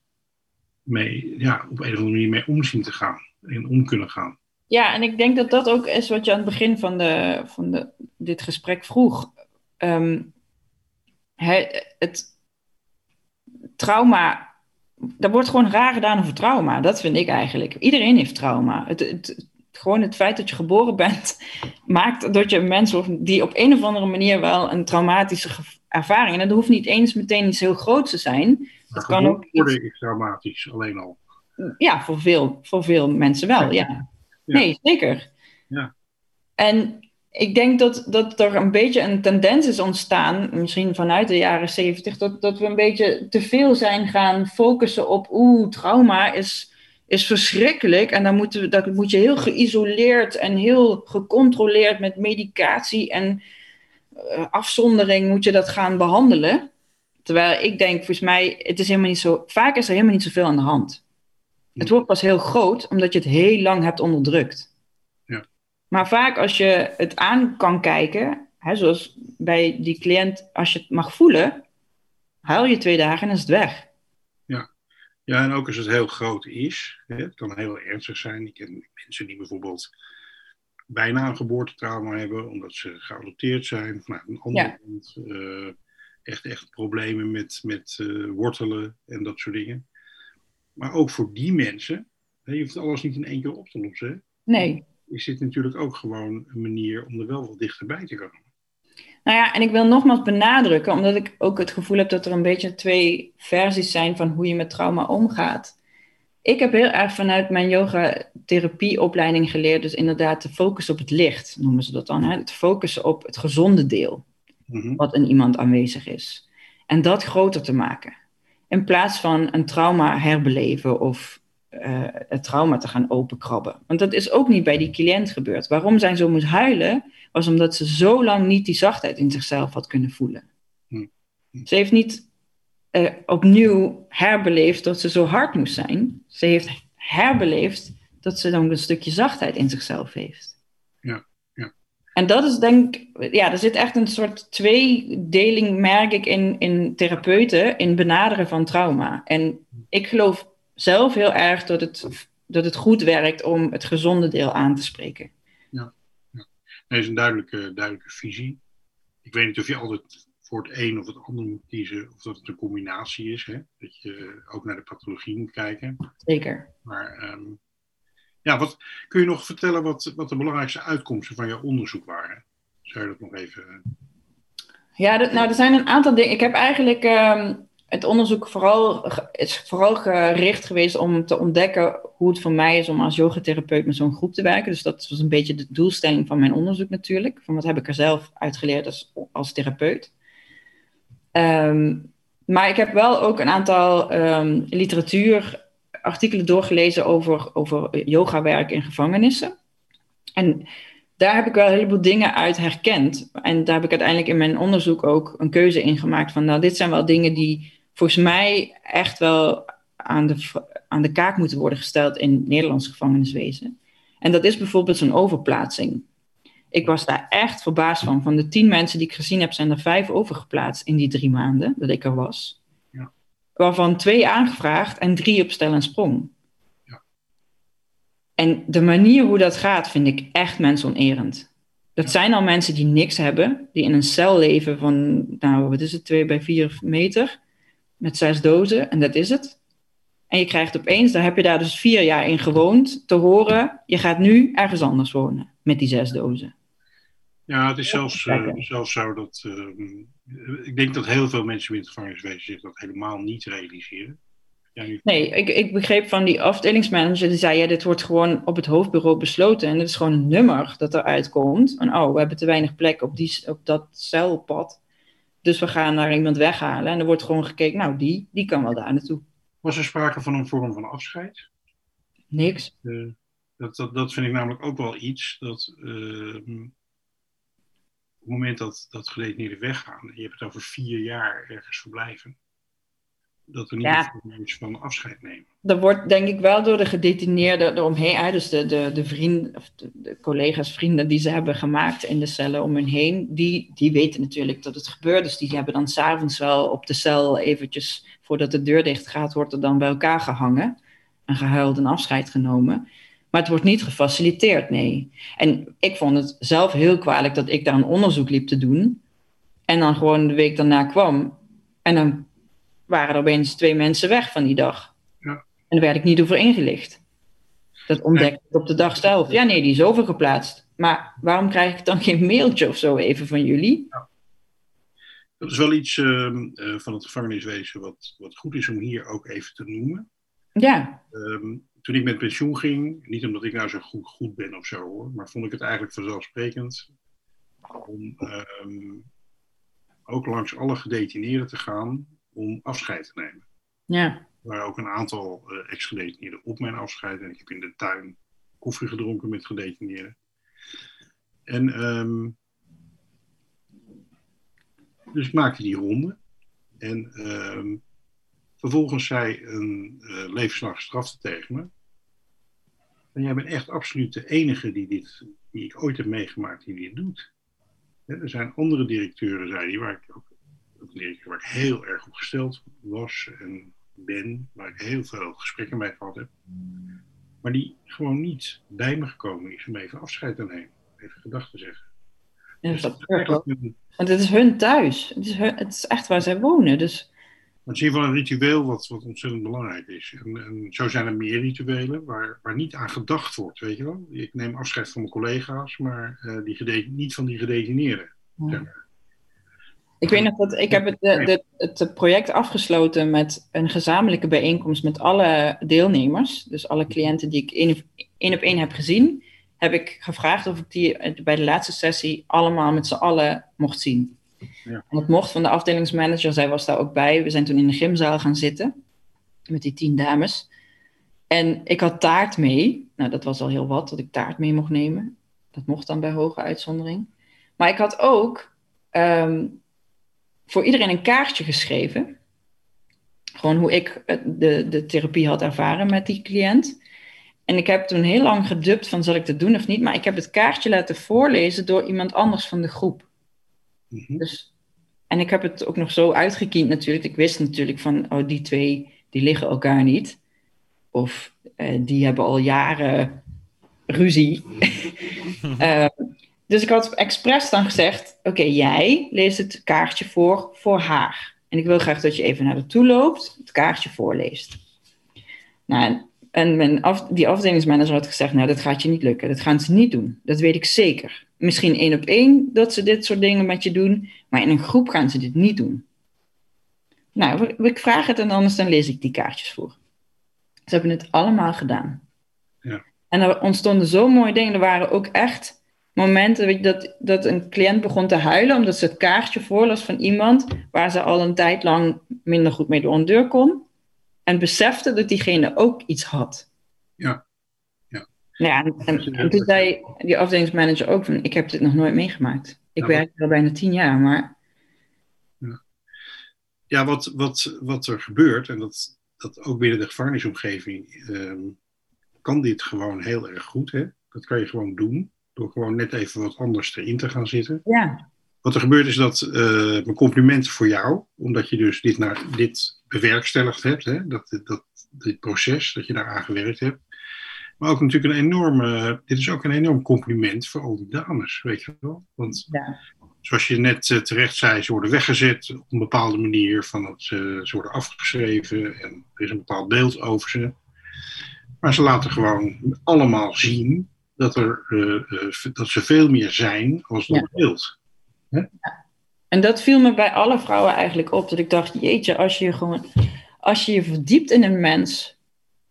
mee ja, op een of andere manier mee om zien te gaan en om kunnen gaan. Ja, en ik denk dat dat ook is wat je aan het begin van, de, van de, dit gesprek vroeg. Um, het trauma, daar wordt gewoon raar gedaan over trauma. Dat vind ik eigenlijk. Iedereen heeft trauma. Het, het, gewoon het feit dat je geboren bent, maakt dat je een mens wordt die op een of andere manier wel een traumatische ervaring. En dat hoeft niet eens meteen iets heel groots te zijn. Dat kan ook. Worden is traumatisch, alleen al. Ja, voor veel, voor veel mensen wel, ja. Nee, zeker. Ja. En ik denk dat, dat er een beetje een tendens is ontstaan, misschien vanuit de jaren zeventig, dat, dat we een beetje te veel zijn gaan focussen op, oeh, trauma is, is verschrikkelijk. En dan, moeten we, dat moet je heel geïsoleerd en heel gecontroleerd met medicatie en uh, afzondering moet je dat gaan behandelen. Terwijl ik denk, volgens mij, het is helemaal niet zo, vaak is er helemaal niet zoveel aan de hand. Het wordt pas heel groot omdat je het heel lang hebt onderdrukt. Ja. Maar vaak als je het aan kan kijken, hè, zoals bij die cliënt, als je het mag voelen, huil je twee dagen en is het weg. Ja, ja en ook als het heel groot is, hè, het kan heel ernstig zijn. Ik ken mensen die bijvoorbeeld bijna een geboortetrauma hebben omdat ze geadopteerd zijn. Nou, een ander ja. uh, echt, echt problemen met, met uh, wortelen en dat soort dingen. Maar ook voor die mensen, je hoeft alles niet in één keer op te lossen. Nee. Is dit natuurlijk ook gewoon een manier om er wel wat dichterbij te komen. Nou ja, en ik wil nogmaals benadrukken, omdat ik ook het gevoel heb dat er een beetje twee versies zijn van hoe je met trauma omgaat. Ik heb heel erg vanuit mijn yoga-therapieopleiding geleerd, dus inderdaad te focussen op het licht, noemen ze dat dan. Hè? Het focussen op het gezonde deel, mm-hmm. wat in iemand aanwezig is. En dat groter te maken. In plaats van een trauma herbeleven of uh, het trauma te gaan openkrabben. Want dat is ook niet bij die cliënt gebeurd. Waarom zij zo moest huilen, was omdat ze zo lang niet die zachtheid in zichzelf had kunnen voelen. Hm. Ze heeft niet uh, opnieuw herbeleefd dat ze zo hard moest zijn. Ze heeft herbeleefd dat ze dan een stukje zachtheid in zichzelf heeft. En dat is denk ik, ja, er zit echt een soort tweedeling, merk ik, in, in therapeuten, in benaderen van trauma. En ik geloof zelf heel erg dat het, dat het goed werkt om het gezonde deel aan te spreken. Ja, ja. dat is een duidelijke, duidelijke visie. Ik weet niet of je altijd voor het een of het ander moet kiezen, of dat het een combinatie is. Hè? Dat je ook naar de pathologie moet kijken. Zeker. Maar um, ja, wat, kun je nog vertellen wat, wat de belangrijkste uitkomsten van jouw onderzoek waren? Zou je dat nog even. Ja, dat, nou, er zijn een aantal dingen. Ik heb eigenlijk um, het onderzoek vooral, is vooral gericht geweest om te ontdekken hoe het voor mij is om als yogatherapeut met zo'n groep te werken. Dus dat was een beetje de doelstelling van mijn onderzoek natuurlijk. Van wat heb ik er zelf uitgeleerd als, als therapeut. Um, maar ik heb wel ook een aantal um, literatuur artikelen doorgelezen over, over yogawerk in gevangenissen. En daar heb ik wel een heleboel dingen uit herkend. En daar heb ik uiteindelijk in mijn onderzoek ook een keuze in gemaakt van, nou, dit zijn wel dingen die volgens mij echt wel aan de, aan de kaak moeten worden gesteld in Nederlands gevangeniswezen. En dat is bijvoorbeeld zo'n overplaatsing. Ik was daar echt verbaasd van. Van de tien mensen die ik gezien heb, zijn er vijf overgeplaatst in die drie maanden dat ik er was. Waarvan twee aangevraagd en drie op stel en sprong. Ja. En de manier hoe dat gaat, vind ik echt mensonerend. Dat zijn al mensen die niks hebben, die in een cel leven van, nou, wat is het, twee bij vier meter, met zes dozen, en dat is het. En je krijgt opeens, daar heb je daar dus vier jaar in gewoond, te horen, je gaat nu ergens anders wonen met die zes dozen. Ja, het is zelfs, uh, zelfs zo dat. Uh, ik denk dat heel veel mensen in het gevangeniswezen zich dat helemaal niet realiseren. Nee, ik, ik begreep van die afdelingsmanager, die zei: ja, dit wordt gewoon op het hoofdbureau besloten. En het is gewoon een nummer dat eruit komt. En oh, we hebben te weinig plek op, die, op dat celpad. Dus we gaan daar iemand weghalen. En er wordt gewoon gekeken: nou, die, die kan wel daar naartoe. Was er sprake van een vorm van afscheid? Niks. Uh, dat, dat, dat vind ik namelijk ook wel iets. Dat ehm, het moment dat, dat gedetineerden weggaan, je hebt het over vier jaar ergens verblijven, dat er niet ja. mensen van afscheid nemen. Er wordt denk ik wel door de gedetineerden eromheen, dus de, de, de vrienden, of de, de, collega's, vrienden die ze hebben gemaakt in de cellen om hen heen, die, die weten natuurlijk dat het gebeurt. Dus die hebben dan s'avonds wel op de cel eventjes, voordat de deur dicht gaat, wordt er dan bij elkaar gehangen en gehuild en afscheid genomen. Maar het wordt niet gefaciliteerd, nee. En ik vond het zelf heel kwalijk dat ik daar een onderzoek liep te doen. En dan gewoon de week daarna kwam. En dan waren er opeens twee mensen weg van die dag. Ja. En daar werd ik niet over ingelicht. Dat ontdekte ik op de dag zelf. Ja, nee, die is overgeplaatst. Maar waarom krijg ik dan geen mailtje of zo even van jullie? Ja. Dat is wel iets uh, van het gevangeniswezen wat, wat goed is om hier ook even te noemen. Ja. Um, toen ik met pensioen ging, niet omdat ik nou zo goed, goed ben of zo hoor, maar vond ik het eigenlijk vanzelfsprekend om ehm, ook langs alle gedetineerden te gaan om afscheid te nemen. Ja. Er waren ook een aantal uh, ex-gedetineerden op mijn afscheid en ik heb in de tuin koffie gedronken met gedetineerden. En um, dus ik maakte die ronde. En um, vervolgens zei een uh, levenslang strafte tegen me. En jij bent echt absoluut de enige die, dit, die ik ooit heb meegemaakt die dit doet. er zijn andere directeuren, zei hij, waar ik ook, ook een directeur waar ik heel erg op gesteld was en ben, waar ik heel veel gesprekken mee gehad heb. Maar die gewoon niet bij me gekomen is om even afscheid te nemen, even gedachten te zeggen. Ja, dus dat Want het is hun thuis. Het is, het is echt waar zij wonen. Dus het is in ieder geval een ritueel wat, wat ontzettend belangrijk is. En, en, zo zijn er meer rituelen waar, waar niet aan gedacht wordt, weet je wel. Ik neem afscheid van mijn collega's, maar uh, die niet van die gedetineerden. Ik weet nog dat ik heb het, de, het project afgesloten met een gezamenlijke bijeenkomst met alle deelnemers. Dus alle cliënten die ik één op één heb gezien, heb ik gevraagd of ik die bij de laatste sessie allemaal met z'n allen mocht zien. Ja. Het mocht van de afdelingsmanager, zij was daar ook bij. We zijn toen in de gymzaal gaan zitten met die tien dames. En ik had taart mee. Nou, dat was al heel wat dat ik taart mee mocht nemen. Dat mocht dan bij hoge uitzondering. Maar ik had ook ehm, voor iedereen een kaartje geschreven. Gewoon hoe ik de, de therapie had ervaren met die cliënt. En ik heb toen heel lang gedubt van zal ik dat doen of niet. Maar ik heb het kaartje laten voorlezen door iemand anders van de groep. Mhm. dus, en ik heb het ook nog zo uitgekiend natuurlijk. Ik wist natuurlijk van, oh, die twee, die liggen elkaar niet. Of uh, die hebben al jaren ruzie. uh, dus ik had expres dan gezegd, oké, jij leest het kaartje voor voor haar. En ik wil graag dat je even naar haar toe loopt, het kaartje voorleest. Nou, en mijn af, die afdelingsmanager had gezegd, nou, dat gaat je niet lukken. Dat gaan ze niet doen. Dat weet ik zeker misschien één op één dat ze dit soort dingen met je doen, maar in een groep gaan ze dit niet doen. Nou, ik vraag het en anders dan lees ik die kaartjes voor. Ze hebben het allemaal gedaan. Ja. En er ontstonden zo mooie dingen. Er waren ook echt momenten dat, dat een cliënt begon te huilen omdat ze het kaartje voorlas van iemand waar ze al een tijd lang minder goed mee door een deur kon. En besefte dat diegene ook iets had. Ja. Ja. En, en, en toen zei die afdelingsmanager ook van, ik heb dit nog nooit meegemaakt. Ik Ja, werk er al bijna tien jaar, maar Ja, wat, wat, wat er gebeurt, en dat, dat ook binnen de gevangenisomgeving, ehm, kan dit gewoon heel erg goed. Hè? Dat kan je gewoon doen, door gewoon net even wat anders erin te gaan zitten. ja, Wat er gebeurt is dat, eh, mijn complimenten voor jou, omdat je dus dit, naar, dit bewerkstelligd hebt, hè? Dat, dat, dit proces, dat je daar aan gewerkt hebt. Maar ook natuurlijk een enorme, dit is ook een enorm compliment voor al die dames, weet je wel. Want ja, zoals je net eh, terecht zei, ze worden weggezet op een bepaalde manier, van dat ze, ze worden afgeschreven en er is een bepaald beeld over ze. Maar ze laten gewoon allemaal zien dat, er, eh, eh, dat ze veel meer zijn als dat Ja. beeld. En dat viel me bij alle vrouwen eigenlijk op. Dat ik dacht, jeetje, als je gewoon, als je je verdiept in een mens,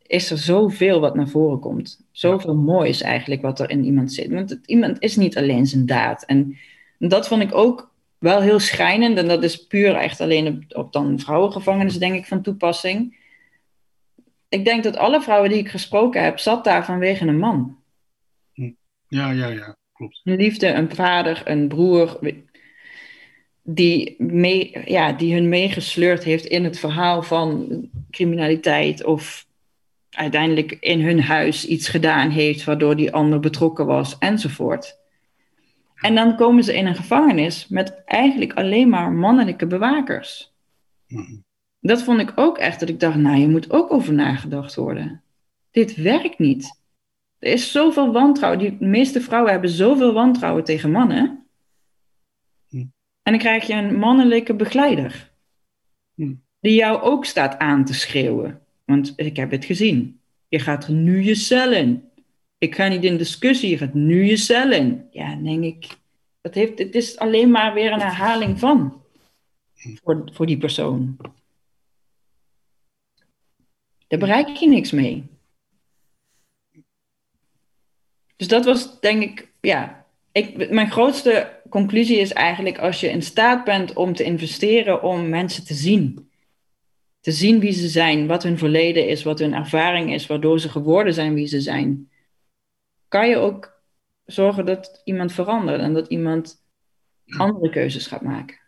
is er zoveel wat naar voren komt. Zoveel moois eigenlijk wat er in iemand zit. Want het, iemand is niet alleen zijn daad. En dat vond ik ook wel heel schrijnend. En dat is puur echt alleen op, op dan vrouwengevangenis, denk ik, van toepassing. Ik denk dat alle vrouwen die ik gesproken heb, zat daar vanwege een man. Ja, ja, ja, klopt. Een liefde, een vader, een broer. Die, mee, ja, die hun meegesleurd heeft in het verhaal van criminaliteit. Of uiteindelijk in hun huis iets gedaan heeft waardoor die ander betrokken was, enzovoort. En dan komen ze in een gevangenis met eigenlijk alleen maar mannelijke bewakers. Mhm. Dat vond ik ook echt dat ik dacht, nou, je moet ook over nagedacht worden. Dit werkt niet. Er is zoveel wantrouwen. Die de meeste vrouwen hebben zoveel wantrouwen tegen mannen. Hm. En dan krijg je een mannelijke begeleider. Hm. Die jou ook staat aan te schreeuwen. Want ik heb het gezien. Je gaat nu je cel in. Ik ga niet in discussie, je gaat nu je cel in. Ja, denk ik. Dat heeft, het is alleen maar weer een herhaling van. Voor, voor die persoon. Daar bereik je niks mee. Dus dat was denk ik, ja. Ik, mijn grootste conclusie is eigenlijk als je in staat bent om te investeren om mensen te zien. Te zien wie ze zijn, wat hun verleden is, wat hun ervaring is, waardoor ze geworden zijn wie ze zijn. Kan je ook zorgen dat iemand verandert en dat iemand andere keuzes gaat maken.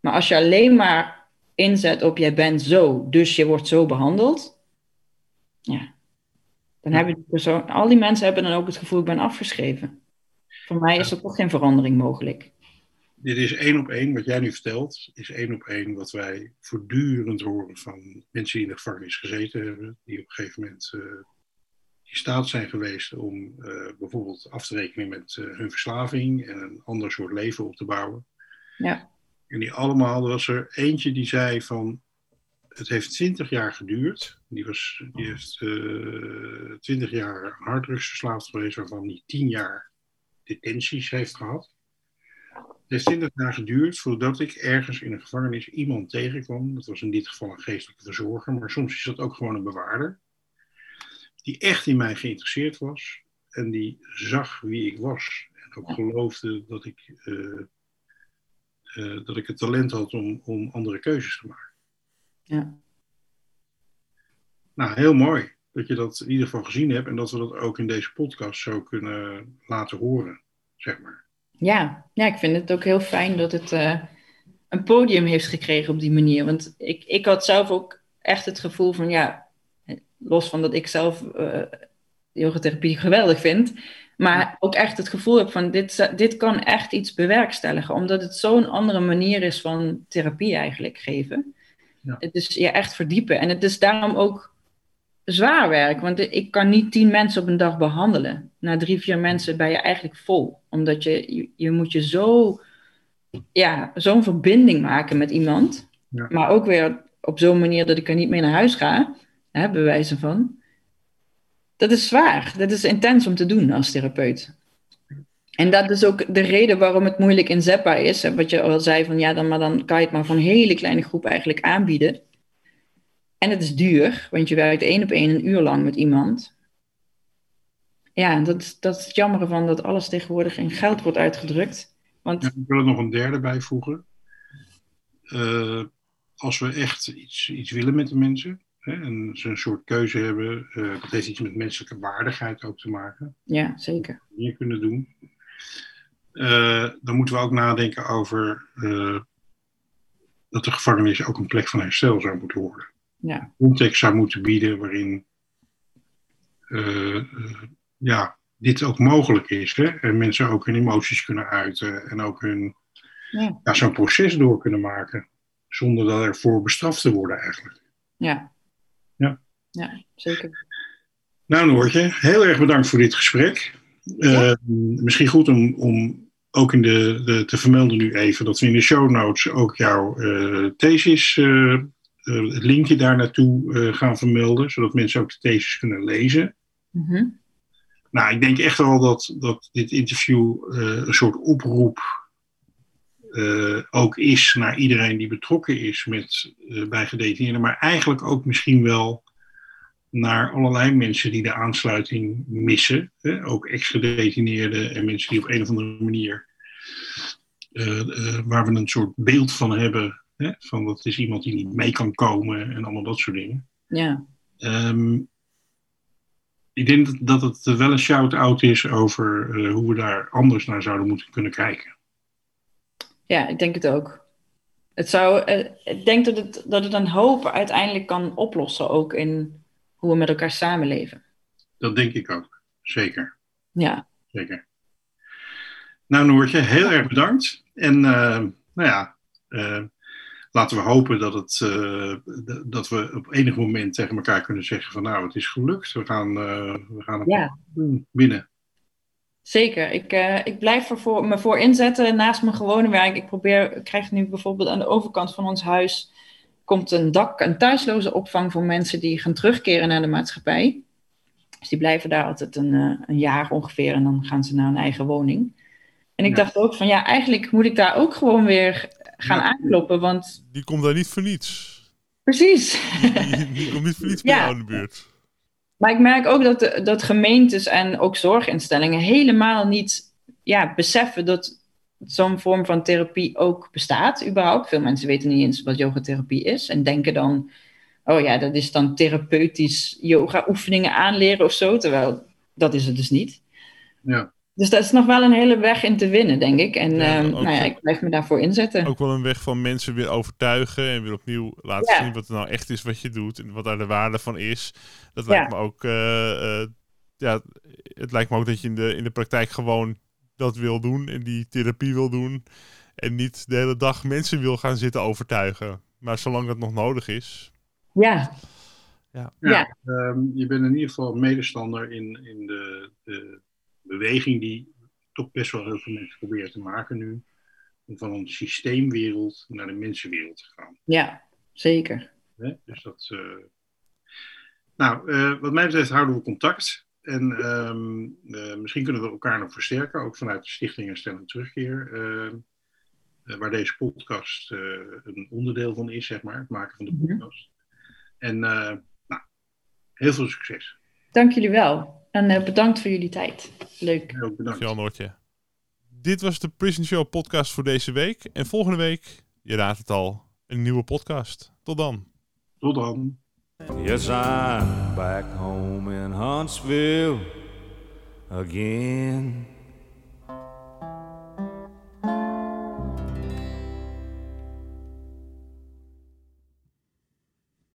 Maar als je alleen maar inzet op jij bent zo, dus je wordt zo behandeld. Ja, dan hebben die persoon, al die mensen hebben dan ook het gevoel ik ben afgeschreven. Voor mij is er toch geen verandering mogelijk. Dit is één op één, wat jij nu vertelt, is één op één wat wij voortdurend horen van mensen die in de gevangenis gezeten hebben, die op een gegeven moment uh, in staat zijn geweest om uh, bijvoorbeeld af te rekenen met uh, hun verslaving en een ander soort leven op te bouwen. Ja. En die allemaal, er was er eentje die zei van, het heeft twintig jaar geduurd. Die, was, die heeft twintig jaar harddrugsverslaafd geweest, waarvan die tien jaar detenties heeft gehad. Het heeft twintig jaar geduurd voordat ik ergens in een gevangenis iemand tegenkwam. Dat was in dit geval een geestelijke verzorger, maar soms is dat ook gewoon een bewaarder. Die echt in mij geïnteresseerd was en die zag wie ik was. En ook geloofde dat ik, uh, uh, dat ik het talent had om, om andere keuzes te maken. Ja. Nou, heel mooi dat je dat in ieder geval gezien hebt en dat we dat ook in deze podcast zo kunnen laten horen, zeg maar. Ja, ja ik vind het ook heel fijn dat het uh, een podium heeft gekregen op die manier. Want ik, ik had zelf ook echt het gevoel van, ja, los van dat ik zelf uh, geweldig vind, maar ook echt het gevoel heb van, dit, dit kan echt iets bewerkstelligen, omdat het zo'n andere manier is van therapie eigenlijk geven. Ja. Het is je echt verdiepen. En het is daarom ook zwaar werk. Want ik kan niet tien mensen op een dag behandelen. Na drie, vier mensen ben je eigenlijk vol. Omdat je, je, je moet je zo, ja, zo'n verbinding maken met iemand. Ja. Maar ook weer op zo'n manier dat ik er niet mee naar huis ga. Hè, bewijzen van. Dat is zwaar. Dat is intens om te doen als therapeut. En dat is ook de reden waarom het moeilijk in Zeppa is. Wat je al zei, van ja, dan, maar dan kan je het maar voor een hele kleine groep eigenlijk aanbieden. En het is duur, want je werkt één op één een uur lang met iemand. Ja, dat, dat is het jammer van dat alles tegenwoordig in geld wordt uitgedrukt. Want... Ja, ik wil er nog een derde bijvoegen. Uh, als we echt iets, iets willen met de mensen, Hè, en ze een soort keuze hebben. Uh, dat heeft iets met menselijke waardigheid ook te maken. Ja, zeker. Meer kunnen doen. Uh, dan moeten we ook nadenken over uh, dat de gevangenis ook een plek van herstel zou moeten worden. Ja. Context zou moeten bieden waarin ja, dit ook mogelijk is. Hè? En mensen ook hun emoties kunnen uiten en ook hun ja. ja zo'n proces door kunnen maken. Zonder dat ervoor bestraft te worden eigenlijk. Ja. Ja, ja zeker. Nou Noortje, heel erg bedankt voor dit gesprek. Ja. Uh, misschien goed om, om ook in de, de, te vermelden nu even dat we in de show notes ook jouw uh, thesis, het linkje daar naartoe gaan vermelden, zodat mensen ook de thesis kunnen lezen. Mm -hmm. Nou, ik denk echt wel dat, dat dit interview een soort oproep uh, ook is naar iedereen die betrokken is met, uh, bij gedetineerden, maar eigenlijk ook misschien wel naar allerlei mensen die de aansluiting missen. Hè? Ook ex-gedetineerden en mensen die op een of andere manier, uh, waar we een soort beeld van hebben, hè? van dat is iemand die niet mee kan komen en allemaal dat soort dingen. Ja. Um, ik denk dat het wel een shout-out is over hoe we daar anders naar zouden moeten kunnen kijken. Ja, ik denk het ook. Het zou, uh, ik denk dat het, dat het een hoop uiteindelijk kan oplossen, ook in hoe we met elkaar samenleven. Dat denk ik ook, zeker. Ja. Zeker. Nou Noortje, heel erg bedankt. En uh, nou ja, laten we hopen dat, het, dat we op enig moment tegen elkaar kunnen zeggen van nou, het is gelukt. We gaan, we gaan het ja. Zeker. Ik, uh, ik blijf er voor, me voor inzetten naast mijn gewone werk. Ik probeer, ik krijg nu bijvoorbeeld aan de overkant van ons huis komt een dak, een thuisloze opvang voor mensen die gaan terugkeren naar de maatschappij. Dus die blijven daar altijd een, een jaar ongeveer en dan gaan ze naar een eigen woning. En ik ja. dacht ook van ja, eigenlijk moet ik daar ook gewoon weer gaan aankloppen, want... Die komt daar niet voor niets. Precies. Die, die komt niet voor niets bij jou in de buurt. Maar ik merk ook dat, de, dat gemeentes en ook zorginstellingen helemaal niet ja, beseffen dat zo'n vorm van therapie ook bestaat, überhaupt. Veel mensen weten niet eens wat yogatherapie is en denken dan, oh ja, dat is dan therapeutisch yoga-oefeningen aanleren of zo, terwijl dat is het dus niet. Ja. Dus dat is nog wel een hele weg in te winnen, denk ik. En ja, um, nou ja, ik blijf me daarvoor inzetten. Ook wel een weg van mensen weer overtuigen en weer opnieuw laten ja. zien wat er nou echt is wat je doet en wat daar de waarde van is. Dat lijkt me ook, uh, uh, ja, het lijkt me ook dat je in de, in de praktijk gewoon dat wil doen en die therapie wil doen. En niet de hele dag mensen wil gaan zitten overtuigen. Maar zolang dat nog nodig is. Ja. Ja. ja, ja. Um, je bent in ieder geval medestander in, in de, de beweging die toch best wel heel veel mensen proberen te maken nu. Om van een systeemwereld naar de mensenwereld te gaan. Ja, zeker. Dus dat. Uh... Nou, uh, wat mij betreft houden we contact. En um, uh, misschien kunnen we elkaar nog versterken, ook vanuit de Stichting en Terugkeer. waar deze podcast een onderdeel van is, zeg maar, het maken van de podcast. Mm -hmm. En nou, heel veel succes. Dank jullie wel. En uh, bedankt voor jullie tijd. Leuk. Heel bedankt. Dankjewel Noortje. Dit was de Prison Show podcast voor deze week. En volgende week, je raadt het al, een nieuwe podcast. Tot dan. Tot dan. Yes, I'm back home in Huntsville again.